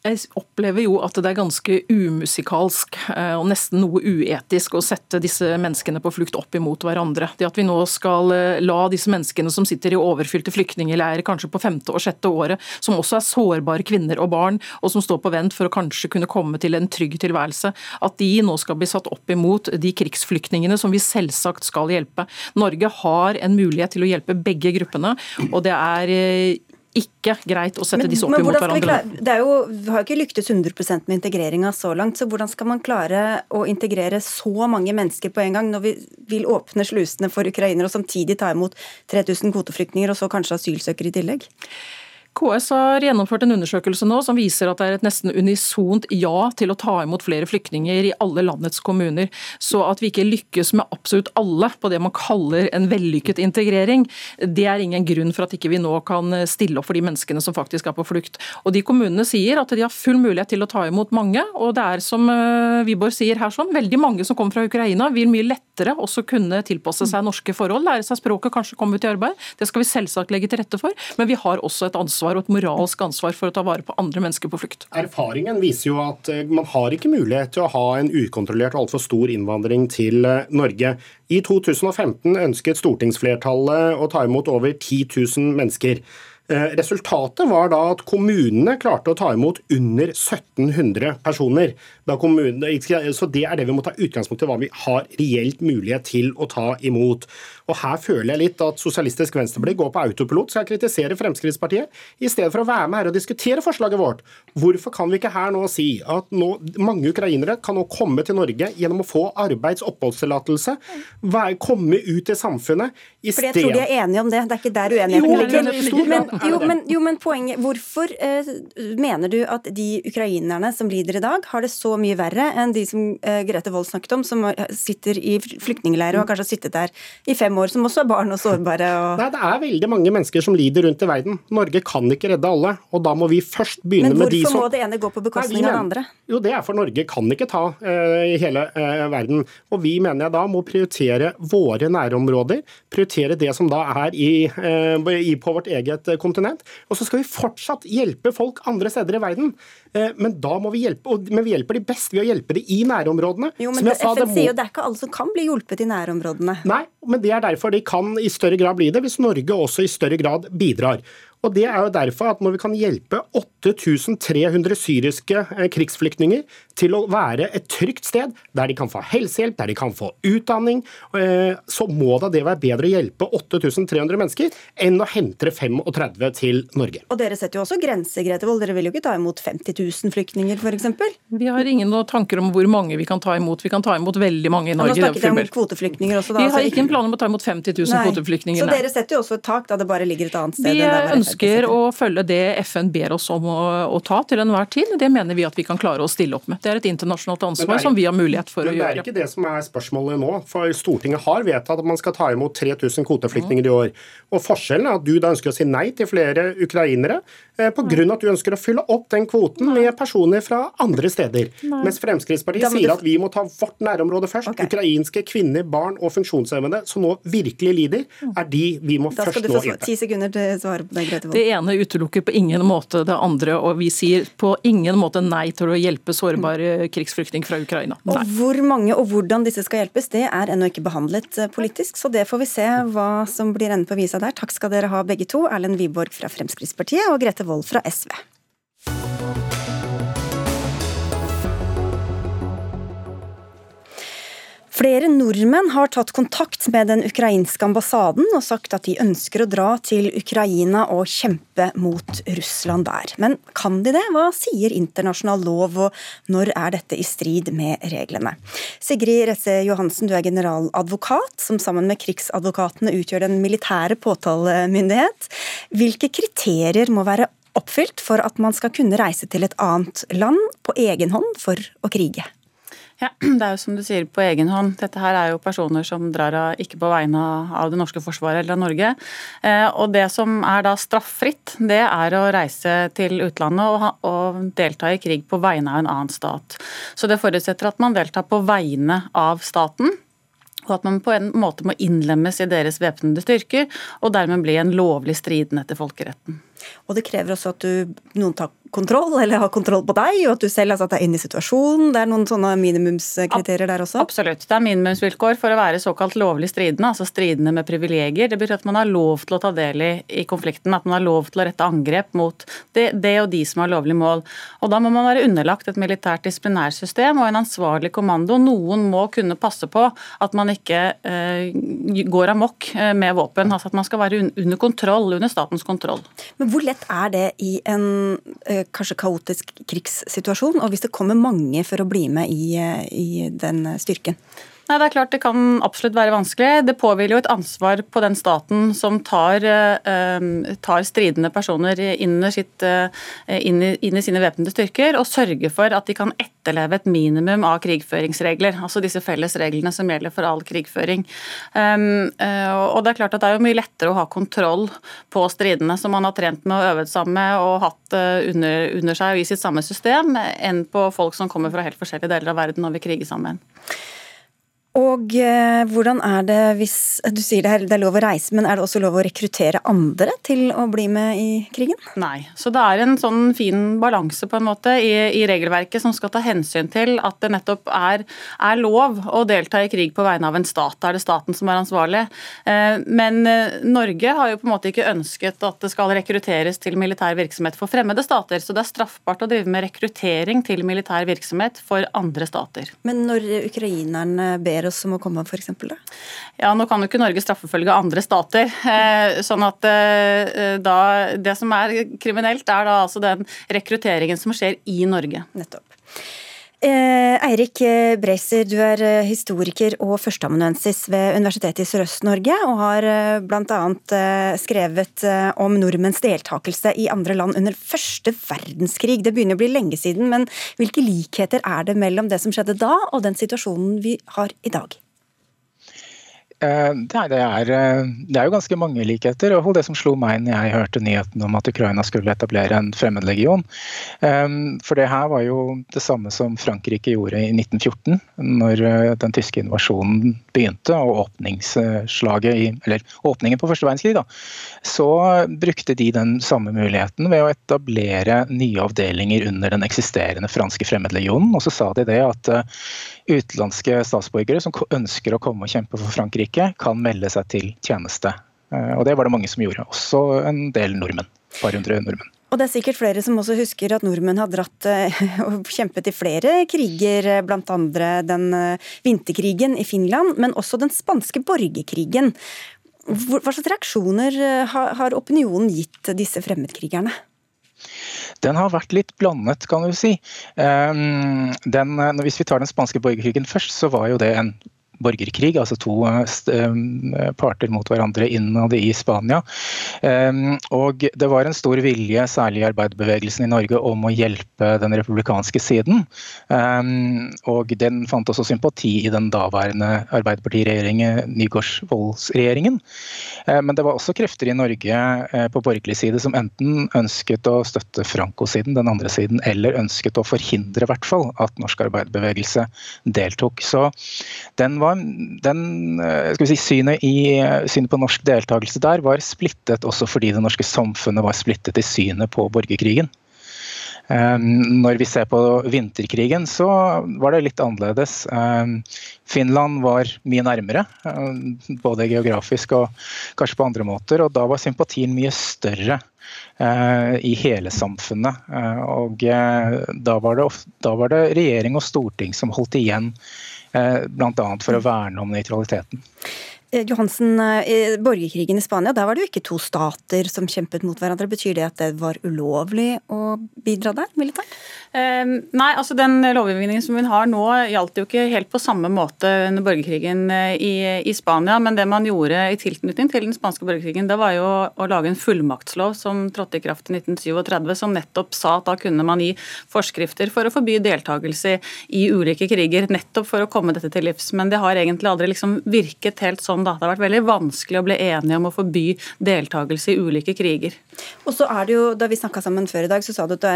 jeg opplever jo at det er ganske umusikalsk eh, og nesten noe uetisk å sette disse menneskene på flukt opp imot hverandre. Det at vi nå skal eh, la disse menneskene som sitter i overfylte flyktningleirer kanskje på femte og sjette året, som også er sårbare kvinner og barn, og som står på vent for å kanskje kunne komme til en trygg tilværelse, at de nå skal bli satt opp imot de krigsflyktningene som vi selvsagt skal hjelpe. Norge har en mulighet til å hjelpe begge gruppene, og det er eh, ikke greit å sette men, disse opp imot hverandre. det er jo, vi har jo ikke lyktes 100 med integreringa så langt, så hvordan skal man klare å integrere så mange mennesker på en gang når vi vil åpne slusene for ukrainere og samtidig ta imot 3000 kvoteflyktninger og så kanskje asylsøkere i tillegg? KS har gjennomført en undersøkelse nå som viser at det er et nesten unisont ja til å ta imot flere flyktninger i alle landets kommuner. Så at vi ikke lykkes med absolutt alle på det man kaller en vellykket integrering, det er ingen grunn for at ikke vi nå kan stille opp for de menneskene som faktisk er på flukt. Og De kommunene sier at de har full mulighet til å ta imot mange. og det er som eh, Wiborg sier her sånn, veldig mange som kommer fra Ukraina vil mye lettere også kunne tilpasse seg norske forhold, lære seg språket, kanskje komme ut i arbeid. Det skal vi selvsagt legge til rette for, men vi har også et ansvar og et moralsk ansvar for å ta vare på andre mennesker på flukt. Erfaringen viser jo at eh, man har ikke mulighet til å ha en ukontrollert og altfor stor innvandring til eh, Norge. I 2015 ønsket stortingsflertallet å ta imot over 10 000 mennesker. Eh, resultatet var da at kommunene klarte å ta imot under 1700 personer. Kommunene, så Det er det vi må ta utgangspunkt i, hva vi har reelt mulighet til å ta imot. Og Her føler jeg litt at Sosialistisk Venstreparti går på autopilot, skal jeg kritiserer Fremskrittspartiet, i stedet for å være med her og diskutere forslaget vårt. Hvorfor kan vi ikke her nå si at nå, mange ukrainere kan nå komme til Norge gjennom å få arbeids- og oppholdstillatelse, komme ut i samfunnet i Fordi Jeg tror de er enige om det, det er ikke der uenigheten ligger. Men, jo, men, jo, men poenget, hvorfor eh, mener du at de ukrainerne som lider i dag, har det så mye verre enn de som eh, Grete Wold snakket om, som sitter i flyktningleirer og har kanskje sittet der i fem år, som også er barn og sårbare? Og... Nei, Det er veldig mange mennesker som lider rundt i verden. Norge kan ikke redde alle, og da må vi først begynne med de som Men hvorfor må det ene gå på bekostning av det andre? Jo, det er for Norge kan ikke ta eh, hele uh, verden. Og vi mener jeg da må prioritere våre nærområder, prioritere det som da er i, i på vårt eget kontinent. Og så skal vi fortsatt hjelpe folk andre steder i verden. Men da må vi hjelpe, men vi hjelper de best ved å hjelpe de i nærområdene. Jo, men FN må... sier jo det er ikke alle som kan bli hjulpet i nærområdene. Nei, men det er derfor de kan i større grad bli det, hvis Norge også i større grad bidrar. Og Det er jo derfor at når vi kan hjelpe 8300 syriske eh, krigsflyktninger til å være et trygt sted, der de kan få helsehjelp, der de kan få utdanning, eh, så må da det være bedre å hjelpe 8300 mennesker enn å hente 35 til Norge. Og Dere setter jo også grenser, Grete Wold. Dere vil jo ikke ta imot 50 000 flyktninger, f.eks.? Vi har ingen tanker om hvor mange vi kan ta imot. Vi kan ta imot veldig mange i Norge. nå snakket jeg om kvoteflyktninger også. Da, vi har ikke en plan om å ta imot 50 000 Nei. kvoteflyktninger. Så dere setter jo også et tak da det bare ligger et annet sted? Vi enn ønsker å følge det FN ber oss om å, å, ta til enhver tid. Det mener vi at vi kan klare å stille opp med. Det er et internasjonalt ansvar er, som vi har mulighet for å gjøre. Men det er ikke det som er spørsmålet nå. For Stortinget har vedtatt at man skal ta imot 3000 kvoteflyktninger i år. Og Forskjellen er at du da ønsker å si nei til flere ukrainere eh, pga. at du ønsker å fylle opp den kvoten med personer fra andre steder. Nei. Mens Fremskrittspartiet sier at vi må ta vårt nærområde først. Okay. Ukrainske kvinner, barn og funksjonshemmede som nå virkelig lider, er de vi må først nå hjelpe. Da skal du få ti sekunder til å svare på det, Det ene utelukker på ingen måte det andre, og vi sier på ingen måte nei til å hjelpe sårbare krigsflyktninger fra Ukraina. Nei. Og Hvor mange og hvordan disse skal hjelpes, det er ennå ikke behandlet eh, politisk, så det får vi se hva som blir enden på visa der. Takk skal dere ha begge to, Erlend Wiborg fra Fremskrittspartiet og Grete Wold fra SV. Flere nordmenn har tatt kontakt med den ukrainske ambassaden og sagt at de ønsker å dra til Ukraina og kjempe mot Russland der. Men kan de det? Hva sier internasjonal lov, og når er dette i strid med reglene? Sigrid Resse Johansen, du er generaladvokat, som sammen med krigsadvokatene utgjør den militære påtalemyndighet. Hvilke kriterier må være oppfylt for at man skal kunne reise til et annet land på egen hånd for å krige? Ja, Det er jo som du sier, på egen hånd. Dette her er jo personer som drar av ikke på vegne av det norske forsvaret eller av Norge. Eh, og det som er da straffritt, det er å reise til utlandet og, delta i krig på vegne av en annen stat. Så det forutsetter at man deltar på vegne av staten og at man på en måte må innlemmes i deres væpnede styrker, og dermed bli en lovlig stridende etter folkeretten. Og det krever også at du, noen tar kontroll, eller har kontroll på deg, og at du selv har satt deg inn i situasjonen. Det er noen sånne minimumskriterier der også? Absolutt. Det er minimumsvilkår for å være såkalt lovlig stridende, altså stridende med privilegier. Det betyr at man har lov til å ta del i, i konflikten, at man har lov til å rette angrep mot det, det, og de som har lovlig mål. Og da må man være underlagt et militært disiplinærsystem og en ansvarlig kommando. Noen må kunne passe på at man ikke eh, går amok eh, med våpen. Altså at man skal være under kontroll, under statens kontroll. Men hvor lett er det i en eh, kanskje kaotisk krigssituasjon, og hvis det kommer mange for å bli med i, eh, i den styrken? Nei, det er klart det kan absolutt være vanskelig. Det påhviler jo et ansvar på den staten som tar, eh, tar stridende personer inn, sitt, uh, inn, i, inn, i, sine væpnede styrker, og sørge for at de kan etterleve et minimum av krigføringsregler. Altså disse felles reglene som gjelder for all krigføring. Um, og Det er klart at det er jo mye lettere å ha kontroll på stridende som man har trent med og øvd sammen med og hatt under, under seg og i sitt samme system, enn på folk som kommer fra helt forskjellige deler av verden og vil krige sammen. Og eh, hvordan er det hvis Du sier det, er, det er lov å reise, men er det også lov å rekruttere andre til å bli med i krigen? Nei. Så det er en sånn fin balanse på en måte i, i regelverket som skal ta hensyn til at det nettopp er, er, lov å delta i krig på vegne av en stat. Da er det staten som er ansvarlig. Eh, men eh, Norge har jo på en måte ikke ønsket at det skal rekrutteres til militær virksomhet for fremmede stater, så det er straffbart å drive med rekruttering til militær virksomhet for andre stater. Men når ukrainerne ber ber oss som å komme, f.eks.? Ja, nå kan jo ikke Norge straffefølge andre stater. Eh, sånn at eh, da, Det som er kriminelt, er da altså den rekrutteringen som skjer i Norge. Nettopp. Eh, Eirik Breiser, du er eh, historiker og førsteamanuensis ved Universitetet i Sørøst-Norge, og har eh, bl.a. Eh, skrevet om nordmenns deltakelse i andre land under første verdenskrig. Det begynner å bli lenge siden, men hvilke likheter er det mellom det som skjedde da, og den situasjonen vi har i dag? Eh, det er, eh, det er, jo ganske mange likheter. og Det som slo meg når jeg hørte nyheten om at Ukraina skulle etablere en fremmedlegion. Eh, for det her var jo det samme som Frankrike gjorde i 1914, når den tyske invasjonen begynte og i, eller åpningen på første verdenskrig. Da, så brukte de den samme muligheten ved å etablere nye avdelinger under den eksisterende franske fremmedlegionen. Og så sa de det at utenlandske statsborgere som ønsker å komme og kjempe for Frankrike, kan melde seg til tjeneste. Eh, og det var det mange som gjorde, også en del nordmenn. Et par hundre nordmenn. Og det er sikkert flere som også husker at nordmenn har dratt eh, og kjempet i flere kriger, eh, bl.a. den vinterkrigen i Finland, men også den spanske borgerkrigen. Hva slags reaksjoner har opinionen gitt disse fremmedkrigerne? Den har vært litt blandet, kan du si. Ehm, den, hvis vi tar den spanske borgerkrigen først, så var jo det en borgerkrig, altså to eh, parter mot hverandre innad i Spania. Ehm, og det var en stor vilje, særlig i arbeiderbevegelsen i Norge, om å hjelpe den republikanske siden. Ehm, og den fant også sympati i den daværende Arbeiderpartiregjeringen, Nygaardsvolds-regjeringen. Ehm, men det var også krefter i Norge eh, på borgerlig side som enten ønsket å støtte Franco-siden, den andre siden, eller ønsket å forhindre hvert fall at norsk arbeiderbevegelse deltok. Så den var den, eh, si, synet, i, synet på norsk deltakelse der var splittet også fordi det norske samfunnet var splittet i synet på borgerkrigen. Ehm, når vi ser på vinterkrigen, så var det litt annerledes. Ehm, Finland var mye nærmere, eh, både geografisk og kanskje på andre måter. Og da var sympatien mye større eh, i hele samfunnet. Og da var, det, da var det regjering og storting som holdt igjen Eh, Bl.a. for å verne om nøytraliteten. Eh, Johansen, eh, i borgerkrigen i Spania, der var det jo ikke to stater som kjempet mot hverandre. Betyr det at det var ulovlig å bidra der militært? Eh, nei, altså den lovgivningen som vi har nå gjaldt jo ikke helt på samme måte under borgerkrigen eh, i, i, Spania, men det man gjorde i tilknytning til den spanske borgerkrigen, det var jo å lage en fullmaktslov som trådte i kraft i 1937, som nettopp sa at da kunne man gi forskrifter for å forby deltakelse i ulike kriger, nettopp for å komme dette til livs. Men det har egentlig aldri liksom virket helt sånn, da. Det har vært veldig vanskelig å bli enige om å forby deltakelse i ulike kriger. Og så er det jo, Da vi snakka sammen før i dag, så sa du at det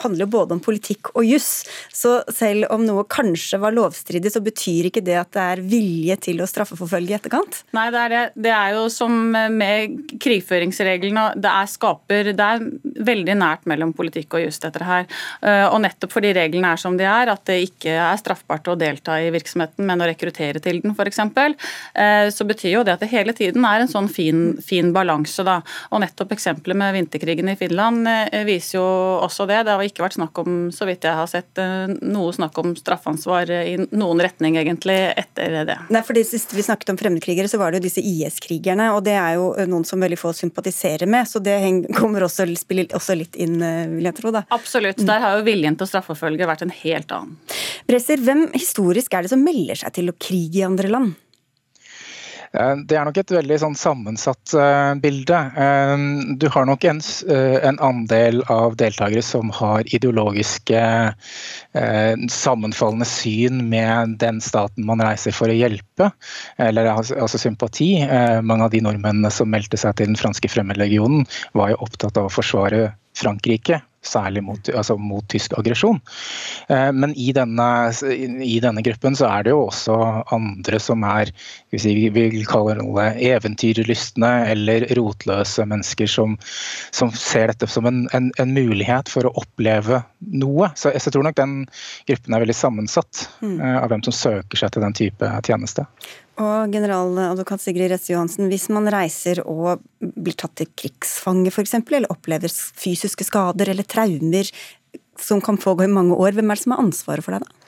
handler jo både om politikk og juss. Så selv om noe kanskje var lovstridig, så betyr ikke det at det er vilje til å straffeforfølge i etterkant? Nei, det er det. Det er jo som med krigføringsreglene. Det er skaper Det er veldig nært mellom politikk og juss, dette her. Eh, og nettopp fordi reglene er som de er, at det ikke er straffbart å delta i virksomheten, men å rekruttere til den, f.eks., eh, så så betyr jo det at det hele tiden er en sånn fin, fin balanse. da, og Nettopp eksempelet med vinterkrigen i Finland viser jo også det. Det har ikke vært snakk om, så vidt jeg har sett, noe snakk om straffansvar i noen retning egentlig etter det. Nei, for det siste vi snakket om fremmedkrigere, så var det jo disse IS-krigerne. og Det er jo noen som veldig få sympatiserer med, så det kommer også, spiller også litt inn, vil jeg tro. da. Absolutt. Der har jo viljen til å straffeforfølge vært en helt annen. Bresser, hvem historisk er det som melder seg til å krige i andre land? Eh, det er nok et veldig sånn sammensatt uh, bilde. Uh, du har nok en, en, andel av deltakere som har ideologiske sammenfallende syn med den staten man reiser for å hjelpe, eller altså sympati. mange av de nordmennene som meldte seg til den franske fremmedlegionen, var jo opptatt av å forsvare Frankrike særlig mot, altså mot tysk aggresjon. Eh, men i denne, i denne, gruppen så er det jo også andre som er si, vi vil kalle det eventyrlystne eller rotløse mennesker som, som ser dette som en, en, en, mulighet for å oppleve noe. Så jeg tror nok den gruppen er veldig sammensatt mm. Eh, av hvem som søker seg til den type tjeneste. Og generaladvokat Sigrid Retze Johansen, hvis man reiser og blir tatt til krigsfange f.eks., eller opplever fysiske skader eller traumer som kan pågå i mange år, hvem er det som har ansvaret for deg da?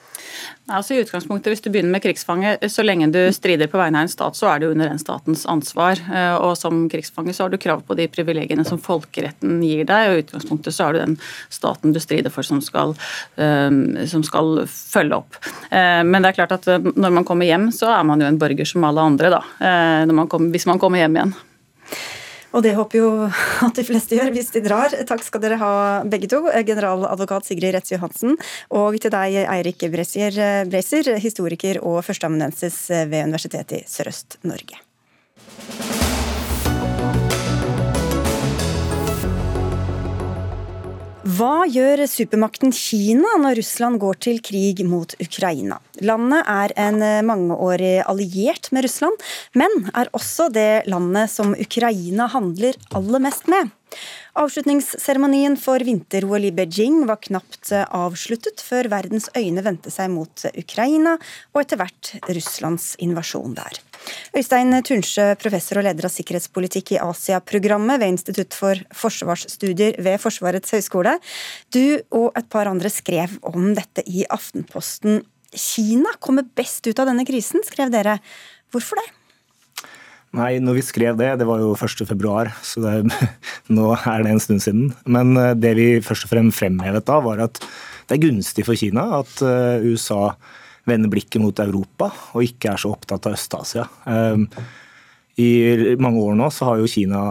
Altså i utgangspunktet, Hvis du begynner med krigsfange, så lenge du strider på vegne av en stat, så er det under den statens ansvar. Eh, og Som krigsfange så har du krav på de privilegiene som folkeretten gir deg. og I utgangspunktet så er det den staten du strider for som skal, eh, som skal følge opp. Eh, men det er klart at når man kommer hjem, så er man jo en borger som alle andre, da. Man kommer, hvis man kommer hjem igjen. Og det håper jo at de fleste gjør hvis de drar. Takk skal dere ha begge to, generaladvokat Sigrid Retz Johansen, og til deg Eirik Breiser, historiker og førsteamanuensis ved Universitetet i Sørøst-Norge. Hva gjør supermakten Kina når Russland går til krig mot Ukraina? Landet er en mangeårig alliert med Russland, men er også det landet som Ukraina handler aller mest med. Avslutningsseremonien for vinter-OL i Beijing var knapt avsluttet før verdens øyne vendte seg mot Ukraina og etter hvert Russlands invasjon der. Øystein Tunsjø, professor og leder av sikkerhetspolitikk i Asia-programmet ved Institutt for forsvarsstudier ved Forsvarets høgskole. Du og et par andre skrev om dette i Aftenposten. Kina kommer best ut av denne krisen, skrev dere. Hvorfor det? Nei, når vi skrev det, det var jo 1.2, så det, nå er det en stund siden. Men eh, det vi først og fremst fremhevet da, var at det er gunstig for Kina at eh, USA vender blikket mot Europa og ikke er så opptatt av Øst-Asia. Ehm, I mange år nå så har jo Kina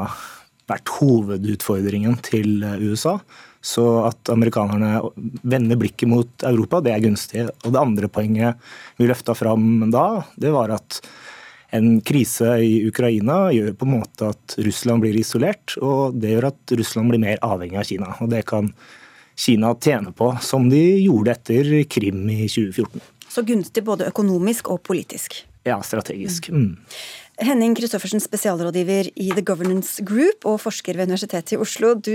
vært hovedutfordringen til eh, USA. Så at amerikanerne vender blikket mot Europa, det er gunstig. Og det andre poenget vi løfta fram da, det var at en krise i Ukraina gjør på en måte at Russland blir isolert, og det gjør at Russland blir mer avhengig av Kina. Og det kan Kina tjene på, som de gjorde etter Krim i 2014. Så gunstig både økonomisk og politisk. Ja, strategisk. Mm. Henning Christoffersen, spesialrådgiver i The Governance Group og forsker ved Universitetet i Oslo. Du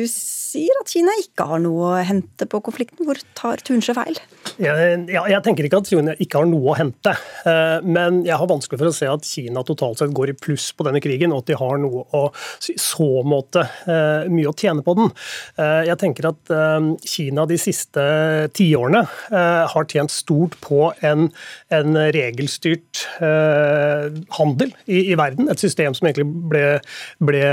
sier at Kina ikke har noe å hente på konflikten. Hvor tar Tunsjø feil? Jeg, jeg tenker ikke at Kina ikke har noe å hente. Eh, men jeg har vanskelig for å se at Kina totalt sett går i pluss på denne krigen, og at de har noe å i så måte eh, mye å tjene på den. Eh, jeg tenker at Kina de siste tiårene har tjent stort på en, en regelstyrt handel i i verden. Et system som egentlig ble, ble,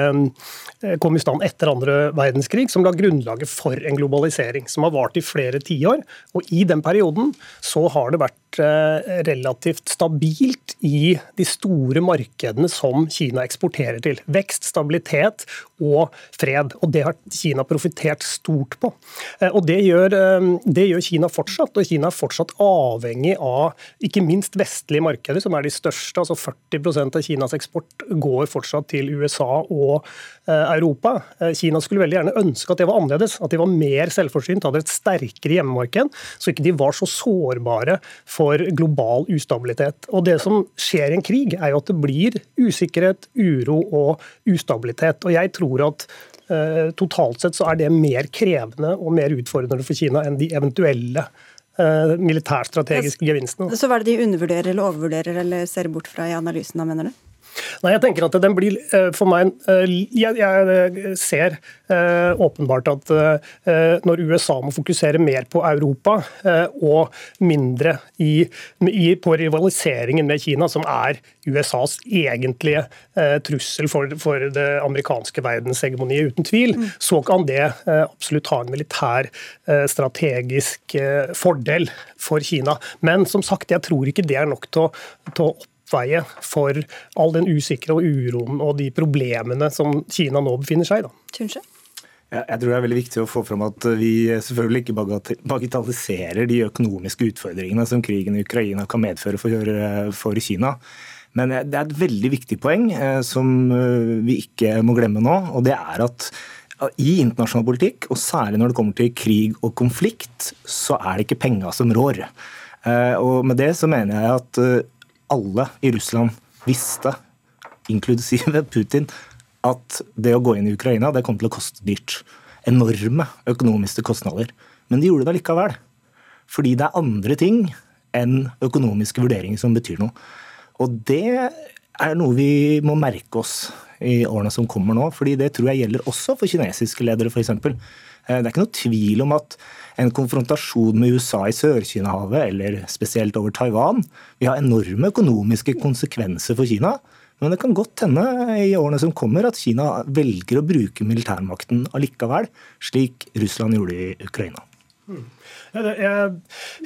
kom i stand etter andre verdenskrig, som la grunnlaget for en globalisering som har vart i flere tiår. Og i den perioden så har det vært relativt stabilt i de store markedene som Kina eksporterer til. Vekst, stabilitet og fred. Og Det har Kina profittert stort på. Eh, og det gjør, eh, det gjør, Kina fortsatt. Og Kina er fortsatt avhengig av ikke minst vestlige markeder, som er de største. altså 40% av Kinas eksport går fortsatt til USA og Europa. Kina skulle veldig gjerne ønske at det var annerledes. At de var mer selvforsynt, hadde et sterkere hjemmemarked, så ikke de var så sårbare for global ustabilitet. Og Det som skjer i en krig, er jo at det blir usikkerhet, uro og ustabilitet. Og jeg tror at eh, totalt sett så er det mer krevende og mer utfordrende for Kina enn de eventuelle eh, militærstrategiske gevinstene. Så hva er det de undervurderer eller overvurderer eller ser bort fra i analysen, da, mener du? Nei, jeg tenker at den blir eh, for meg eh, Jeg, jeg ser eh, åpenbart at når USA må fokusere mer på Europa og mindre i, i, på rivaliseringen med Kina, som er USAs egentlige trussel for, for det amerikanske verdenshegemoniet, uten tvil, mm. så kan det absolutt ha en militær strategisk fordel for Kina. Men som sagt, jeg tror ikke det er nok til å, til å oppveie for all den usikre og uroen og de problemene som Kina nå befinner seg i. Tunche? Jeg tror det er veldig viktig å få fram at vi selvfølgelig ikke bagatelliserer de økonomiske utfordringene som krigen i Ukraina kan medføre for, for Kina. Men det er et veldig viktig poeng eh, som eh, vi ikke må glemme nå. og det er at i internasjonal politikk, og særlig når det kommer til krig og konflikt, så er det ikke penga som rår. Eh, og Med det så mener jeg at alle i Russland visste, inklusive Putin, at det å gå inn i Ukraina det kom til å koste dyrt. Enorme økonomiske kostnader. Men de gjorde det likevel. Fordi det er andre ting enn økonomiske vurderinger som betyr noe. Og det er noe vi må merke oss i årene som kommer nå. fordi det tror jeg gjelder også for kinesiske ledere, f.eks. Eh, det er ikke noe tvil om at en konfrontasjon med USA i Sør-Kina-havet, eller spesielt over Taiwan, vil ha enorme økonomiske konsekvenser for Kina. Men det kan godt hende i årene som kommer at Kina velger å bruke militærmakten allikevel, slik Russland gjorde i Ukraina. Mm. Jeg er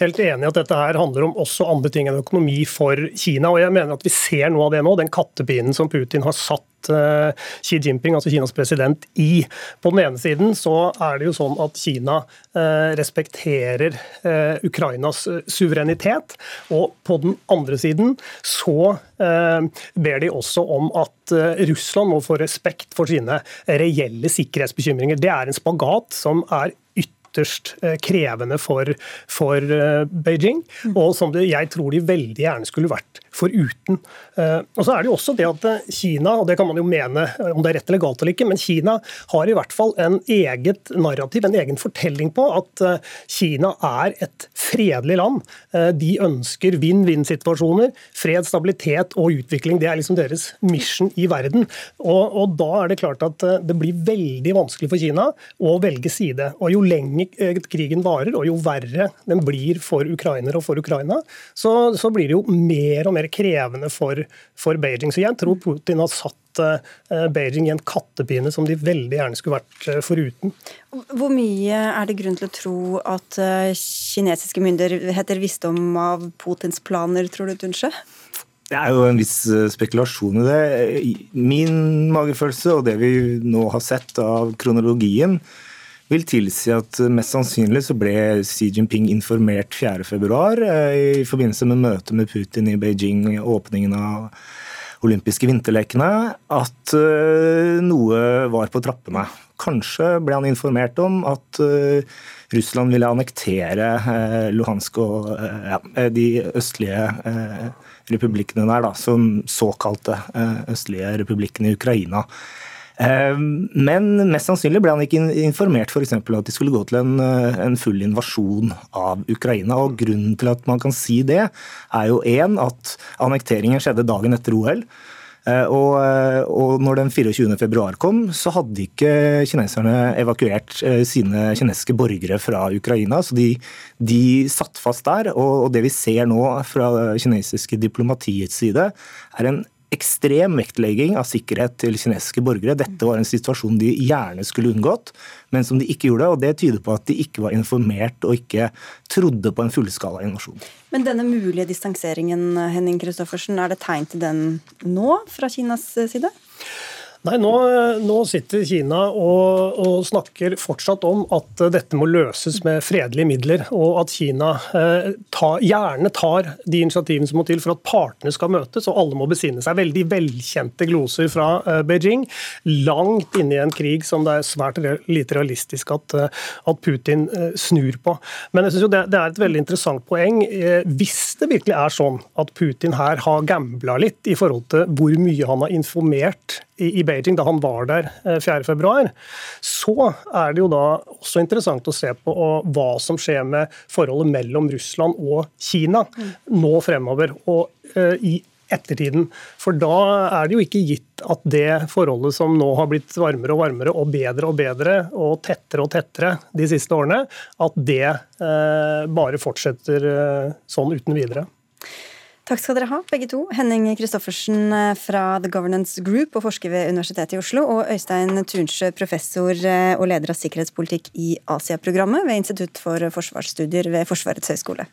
helt enig i at dette her handler om også andre ting enn økonomi for Kina. og jeg mener at Vi ser noe av det nå, den kattepinen som Putin har satt eh, Xi Jinping, altså Kinas president, i. På den ene siden så er det jo sånn at Kina eh, respekterer eh, Ukrainas suverenitet. Og på den andre siden så ber de også om at Russland må få respekt for sine reelle sikkerhetsbekymringer. Det er en spagat som er ytterst eh, krevende for, for eh, Beijing, mm. og som det, jeg tror de veldig gjerne skulle vært foruten. Eh, og så er det jo også det at Kina, og det kan man jo mene om det er rett eller galt eller ikke, men Kina har i hvert fall en eget narrativ, en egen fortelling på at Kina er et fredelig land. De ønsker vinn-vinn-situasjoner. Fred, stabilitet og utvikling. Det er liksom deres mission i verden. Og, og da er det klart at det blir veldig vanskelig for Kina å velge side. Og jo lenger lenge krigen varer, og jo verre den blir for ukrainere og for Ukraina, så, så blir det jo mer og mer krevende for, for, Beijing. Så jeg tror Putin har satt eh, Beijing i en kattepine som de veldig gjerne skulle vært eh, foruten. Hvor mye er det grunn til å tro at eh, kinesiske myndigheter visste om av Putins planer, tror du, Tunsje? Det er jo en viss spekulasjon i det. Min magefølelse og det vi nå har sett av kronologien, vil tilsi at mest sannsynlig så ble Xi Jinping informert 4.2 eh, i forbindelse med møtet med Putin i Beijing i åpningen av olympiske vinterlekene, at eh, noe var på trappene. Kanskje ble han informert om at eh, Russland ville annektere Luhansk og ja, de østlige republikkene der, da, som såkalte østlige republikkene i Ukraina. Ehm, men mest sannsynlig ble han ikke informert f.eks. at de skulle gå til en, eh, en, full invasjon av Ukraina. og Grunnen til at man kan si det, er jo én at annekteringen skjedde dagen etter OL. Eh, og, eh, og når den 24.2 kom, så hadde ikke kineserne evakuert sine kinesiske borgere fra Ukraina. Så de, de satt fast der. Og, og det vi ser nå fra kinesiske diplomatiets side, er en ekstrem vektlegging av sikkerhet til kinesiske borgere. Dette var en situasjon de gjerne skulle unngått, men som de ikke gjorde. og Det tyder på at de ikke var informert og ikke trodde på en fullskala invasjon. Men denne mulige distanseringen, Henning Christoffersen, er det tegn til den nå fra Kinas side? Nei, nå, nå sitter Kina og, og, snakker fortsatt om at dette må løses med fredelige midler, og at Kina eh, ta, gjerne tar de initiativene som må til for at partene skal møtes, og alle må besinne seg. Veldig velkjente gloser fra eh, Beijing, langt inne i en krig som det er svært lite realistisk at, eh, at Putin eh, snur på. Men jeg synes jo det, det, er et veldig interessant poeng. Eh, hvis det virkelig er sånn at Putin her har gambla litt i forhold til hvor mye han har informert i Beijing da han var der 4.2, februar, så er det jo da også interessant å se på hva som skjer med forholdet mellom Russland og Kina nå fremover. Og eh, i ettertiden. For da er det jo ikke gitt at det forholdet som nå har blitt varmere og varmere og bedre og bedre og tettere og tettere de siste årene, at det eh, bare fortsetter eh, sånn uten videre. Takk skal dere ha, begge to. Henning Christoffersen eh, fra The Governance Group og forsker ved Universitetet i Oslo, og Øystein Tunsjø, professor eh, og leder av sikkerhetspolitikk i Asia-programmet ved Institutt for forsvarsstudier ved Forsvarets høgskole.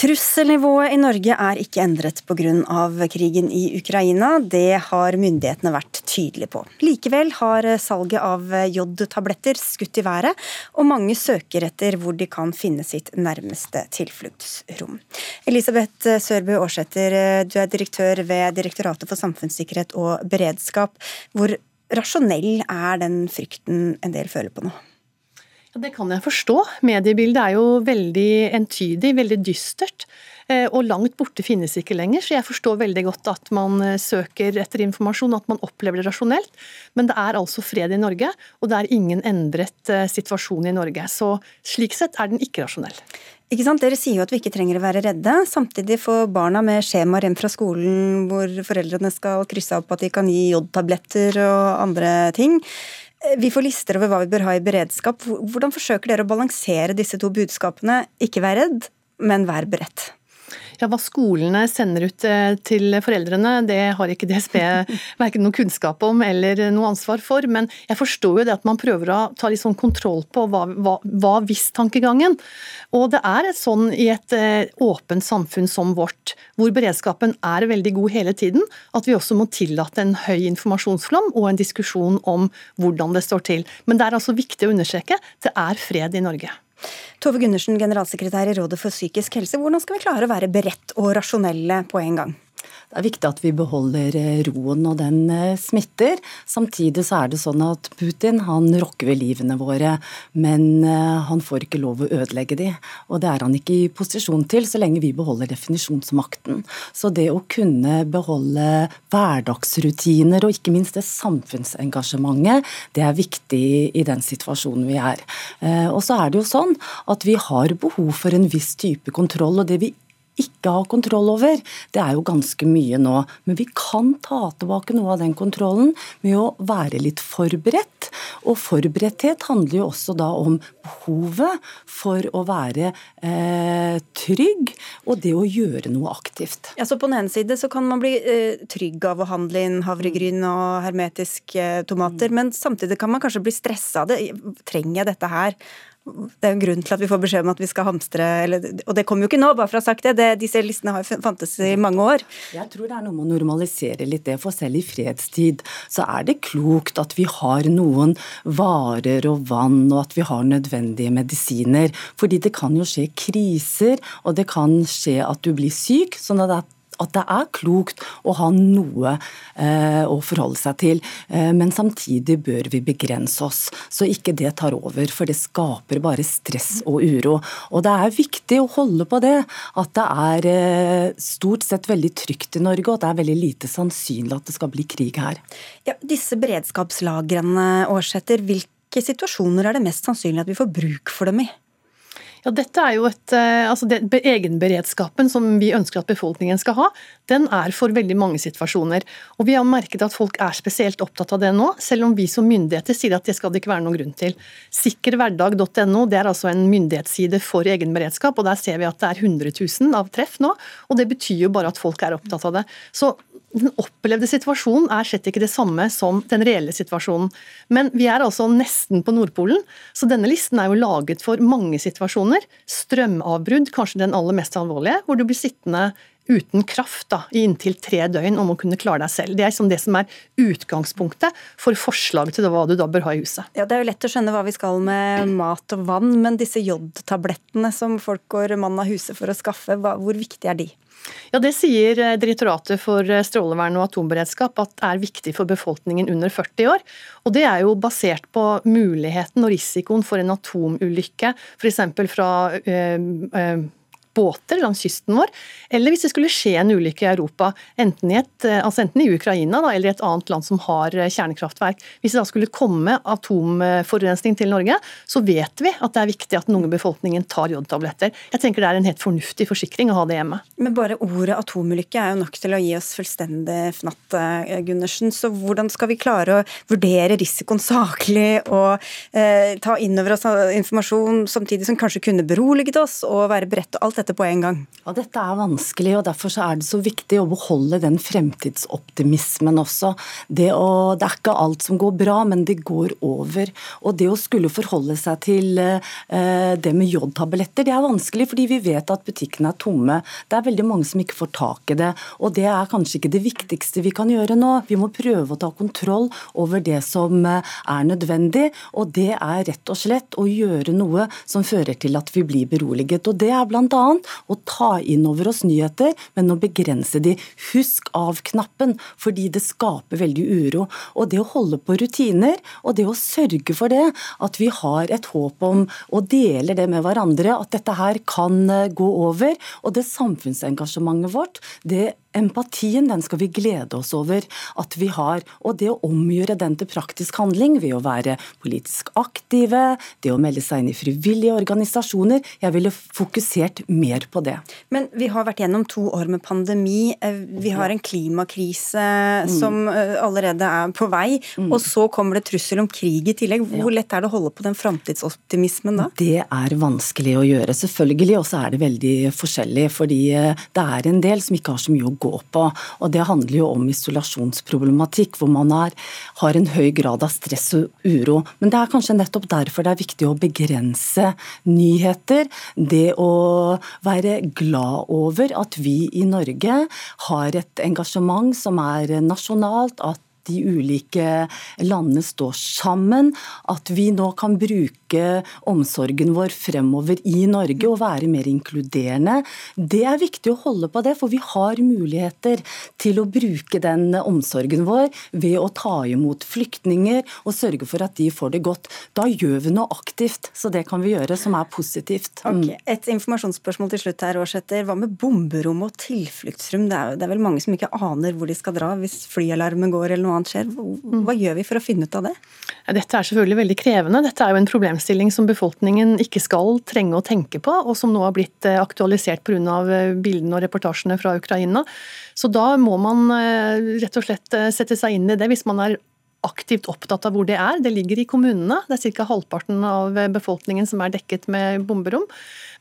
Trusselnivået i Norge er ikke endret pga. krigen i Ukraina. Det har myndighetene vært tydelige på. Likevel har salget av jodtabletter skutt i været, og mange søker etter hvor de kan finne sitt nærmeste tilfluktsrom. Elisabeth Sørbø Aarsæter, du er direktør ved Direktoratet for samfunnssikkerhet og beredskap. Hvor rasjonell er den frykten en del føler på nå? Det kan jeg forstå. Mediebildet er jo veldig entydig, veldig dystert. Eh, og langt borte finnes ikke lenger, så jeg forstår veldig godt at man eh, søker etter informasjon, at man opplever det rasjonelt. Men det er altså fred i Norge, og det er ingen endret eh, situasjon i Norge. Så slik sett er den ikke rasjonell. Ikke sant? Dere sier jo at vi ikke trenger å være redde. Samtidig får barna med skjemaer hjem fra skolen hvor foreldrene skal krysse opp at de kan gi jodtabletter og andre ting. Vi får lister over hva vi bør ha i beredskap. Hvordan forsøker dere å balansere disse to budskapene? Ikke vær redd, men vær beredt. Ja, Hva skolene sender ut eh, til foreldrene, det har ikke DSB verken noe kunnskap om eller noe ansvar for. Men jeg forstår jo det at man prøver å ta litt sånn kontroll på hva, hva, hva hvis-tankegangen. Og det er sånn i et eh, åpent samfunn som vårt, hvor beredskapen er veldig god hele tiden, at vi også må tillate en høy informasjonsflom og en diskusjon om hvordan det står til. Men det er altså viktig å understreke det er fred i Norge. Tove Gundersen, generalsekretær i Rådet for psykisk helse. Hvordan skal vi klare å være beredt og rasjonelle på en gang? Det er viktig at vi beholder eh, roen, og den eh, smitter. Samtidig så er det sånn at Putin han rokker ved livene våre, men eh, han får ikke lov å ødelegge de. Og det er han ikke i posisjon til så lenge vi beholder definisjonsmakten. Så det å kunne beholde hverdagsrutiner og ikke minst det samfunnsengasjementet, det er viktig i den situasjonen vi er. Og så er det jo sånn at vi har behov for en viss type kontroll, og det vi ikke har kontroll over, det er jo ganske mye nå. Men vi kan ta tilbake noe av den kontrollen med å være litt forberedt. Og forberedthet handler jo også da om behovet for å være eh, trygg, og det å gjøre noe aktivt. Ja, så På den ene side så kan man bli eh, trygg av å handle inn havregryn og hermetiske eh, tomater, mm. men samtidig kan man kanskje bli stressa av det. Trenger jeg dette her? Det er en grunn til at vi får beskjed om at vi skal hamstre, eller, og det kommer jo ikke nå, bare for å ha sagt det. det disse listene har fantes i mange år. Jeg tror det er noe med å normalisere litt det, for selv i fredstid så er det klokt at vi har noen varer og vann, og at vi har nødvendige medisiner. Fordi det kan jo skje kriser, og det kan skje at du blir syk. sånn at at det er klokt å ha noe eh, å forholde seg til. Eh, men samtidig bør vi begrense oss, så ikke det tar over. For det skaper bare stress og uro. Og det er viktig å holde på det, at det er eh, stort sett veldig trygt i Norge, og det er veldig lite sannsynlig at det skal bli krig her. Ja, disse beredskapslagrene, Aarsæter, hvilke situasjoner er det mest sannsynlig at vi får bruk for dem i? Ja, dette er jo et, eh, altså det, Egenberedskapen som vi ønsker at befolkningen skal ha, den er for veldig mange situasjoner. Og Vi har merket at folk er spesielt opptatt av det nå, selv om vi som myndigheter sier at det skal det ikke være noen grunn til. Sikkerhverdag.no det er altså en myndighetsside for egenberedskap, og der ser vi at det er 100 000 av treff nå. og Det betyr jo bare at folk er opptatt av det. Så den opplevde situasjonen er slett ikke det samme som den reelle situasjonen. Men vi er altså nesten på Nordpolen, så denne listen er jo laget for mange situasjoner. Strømavbrudd, kanskje den aller mest alvorlige, hvor du blir sittende uten kraft da, i inntil tre døgn om å kunne klare deg selv. Det er liksom det som er utgangspunktet for forslaget til hva du da bør ha i huset. Ja, Det er jo lett å skjønne hva vi skal med mat og vann, men disse jodtablettene som folk går mann av huset for å skaffe, hvor viktig er de? Ja, Det sier eh, Direktoratet for eh, strålevern og atomberedskap at er viktig for befolkningen under 40 år. Og Det er jo basert på muligheten og risikoen for en atomulykke, f.eks. fra øh, øh, båter langs kysten vår, eller hvis det skulle skje en ulykke i Europa, enten i, et, altså enten i Ukraina da, eller i et annet land som har kjernekraftverk. Hvis det da skulle komme atomforurensning til Norge, så vet vi at det er viktig at den unge befolkningen tar jodtabletter. Jeg tenker det er en helt fornuftig forsikring å ha det hjemme. Men bare ordet atomulykke er jo nok til å gi oss fullstendig fnatt, Gundersen. Så hvordan skal vi klare å vurdere risikoen saklig og eh, ta inn over oss informasjon samtidig som kanskje kunne beroliget oss, og være beredt til alt dette på en gang? Ja, Dette er vanskelig, og derfor er det så viktig å beholde den fremtidsoptimismen også. Det, å, det, er ikke alt som går bra, men det går over. Og det å skulle forholde seg til eh, det med jodtabletter, det er vanskelig, fordi vi vet at butikkene er tomme. Det er veldig mange som ikke får tak i det. Og det er kanskje ikke det viktigste vi kan gjøre nå. Vi må prøve å ta kontroll over det som eh, er nødvendig, og det er rett og slett å gjøre noe som fører til at vi blir beroliget. Og det er bl.a. å ta inn over oss nyheter, men å begrense de. Husk av-knappen, fordi det skaper veldig uro. Og det å holde på rutiner, og det å sørge for det, at vi har et håp om og deler det med hverandre, at dette her kan eh, gå over. Og det samfunnsengasjementet vårt, det Empatien den skal vi glede oss over at vi har. Og det å omgjøre den til praktisk handling ved å være politisk aktive, det å melde seg inn i frivillige organisasjoner, jeg ville fokusert mer på det. Men vi har vært gjennom to år med pandemi. Eh, vi har en klimakrise mm. som eh, allerede er på vei. Mm. Og så kommer det trussel om krig i tillegg. Hvor lett er det å holde på den framtidsoptimismen da? Det er vanskelig å gjøre, selvfølgelig. Og så er det veldig forskjellig. Fordi eh, det er en del som ikke har så mye å gå på. Og det handler jo om isolasjonsproblematikk, hvor man er, har en høy grad av stress og uro. Men det er kanskje nettopp derfor det er viktig å begrense nyheter. Det å være glad over at vi i Norge har et engasjement som er nasjonalt, at de ulike landene står sammen. At vi nå kan bruke omsorgen vår fremover i Norge og være mer inkluderende. Det er viktig å holde på det, for vi har muligheter til å bruke den omsorgen vår ved å ta imot flyktninger og sørge for at de får det godt. Da gjør vi noe aktivt, så det kan vi gjøre som er positivt. Mm. Okay. Et informasjonsspørsmål til slutt her, Aarsæter. Hva med bomberom og tilfluktsrom? Det det er vel mange som ikke aner hvor de skal dra hvis flyalarmen går eller noe annet skjer. Hva gjør vi for å finne ut av det? Dette er selvfølgelig veldig krevende. Dette er jo en problemstilling som befolkningen ikke skal trenge å tenke på, og som nå har blitt eh, aktualisert pga. Eh, bildene og reportasjene fra Ukraina. Så da må man eh, rett og slett sette seg inn i det hvis man er aktivt opptatt av hvor det er. Det ligger i kommunene. Det er ca. halvparten av befolkningen som er dekket med bomberom.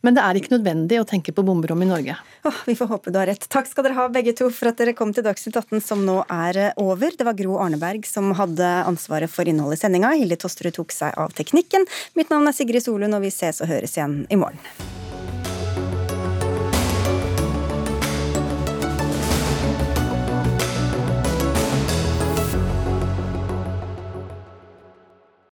Men det er ikke nødvendig å tenke på bomberom i Norge. Oh, vi får håpe du har rett. Takk skal dere ha begge to for at dere kom til Dagsnytt 18 som nå er eh, over. Det var Gro Arneberg som hadde ansvaret for innholdet i sendinga. Hilde Tosterud tok seg av teknikken. Mitt navn er Sigrid Solund, og vi ses og høres igjen i morgen.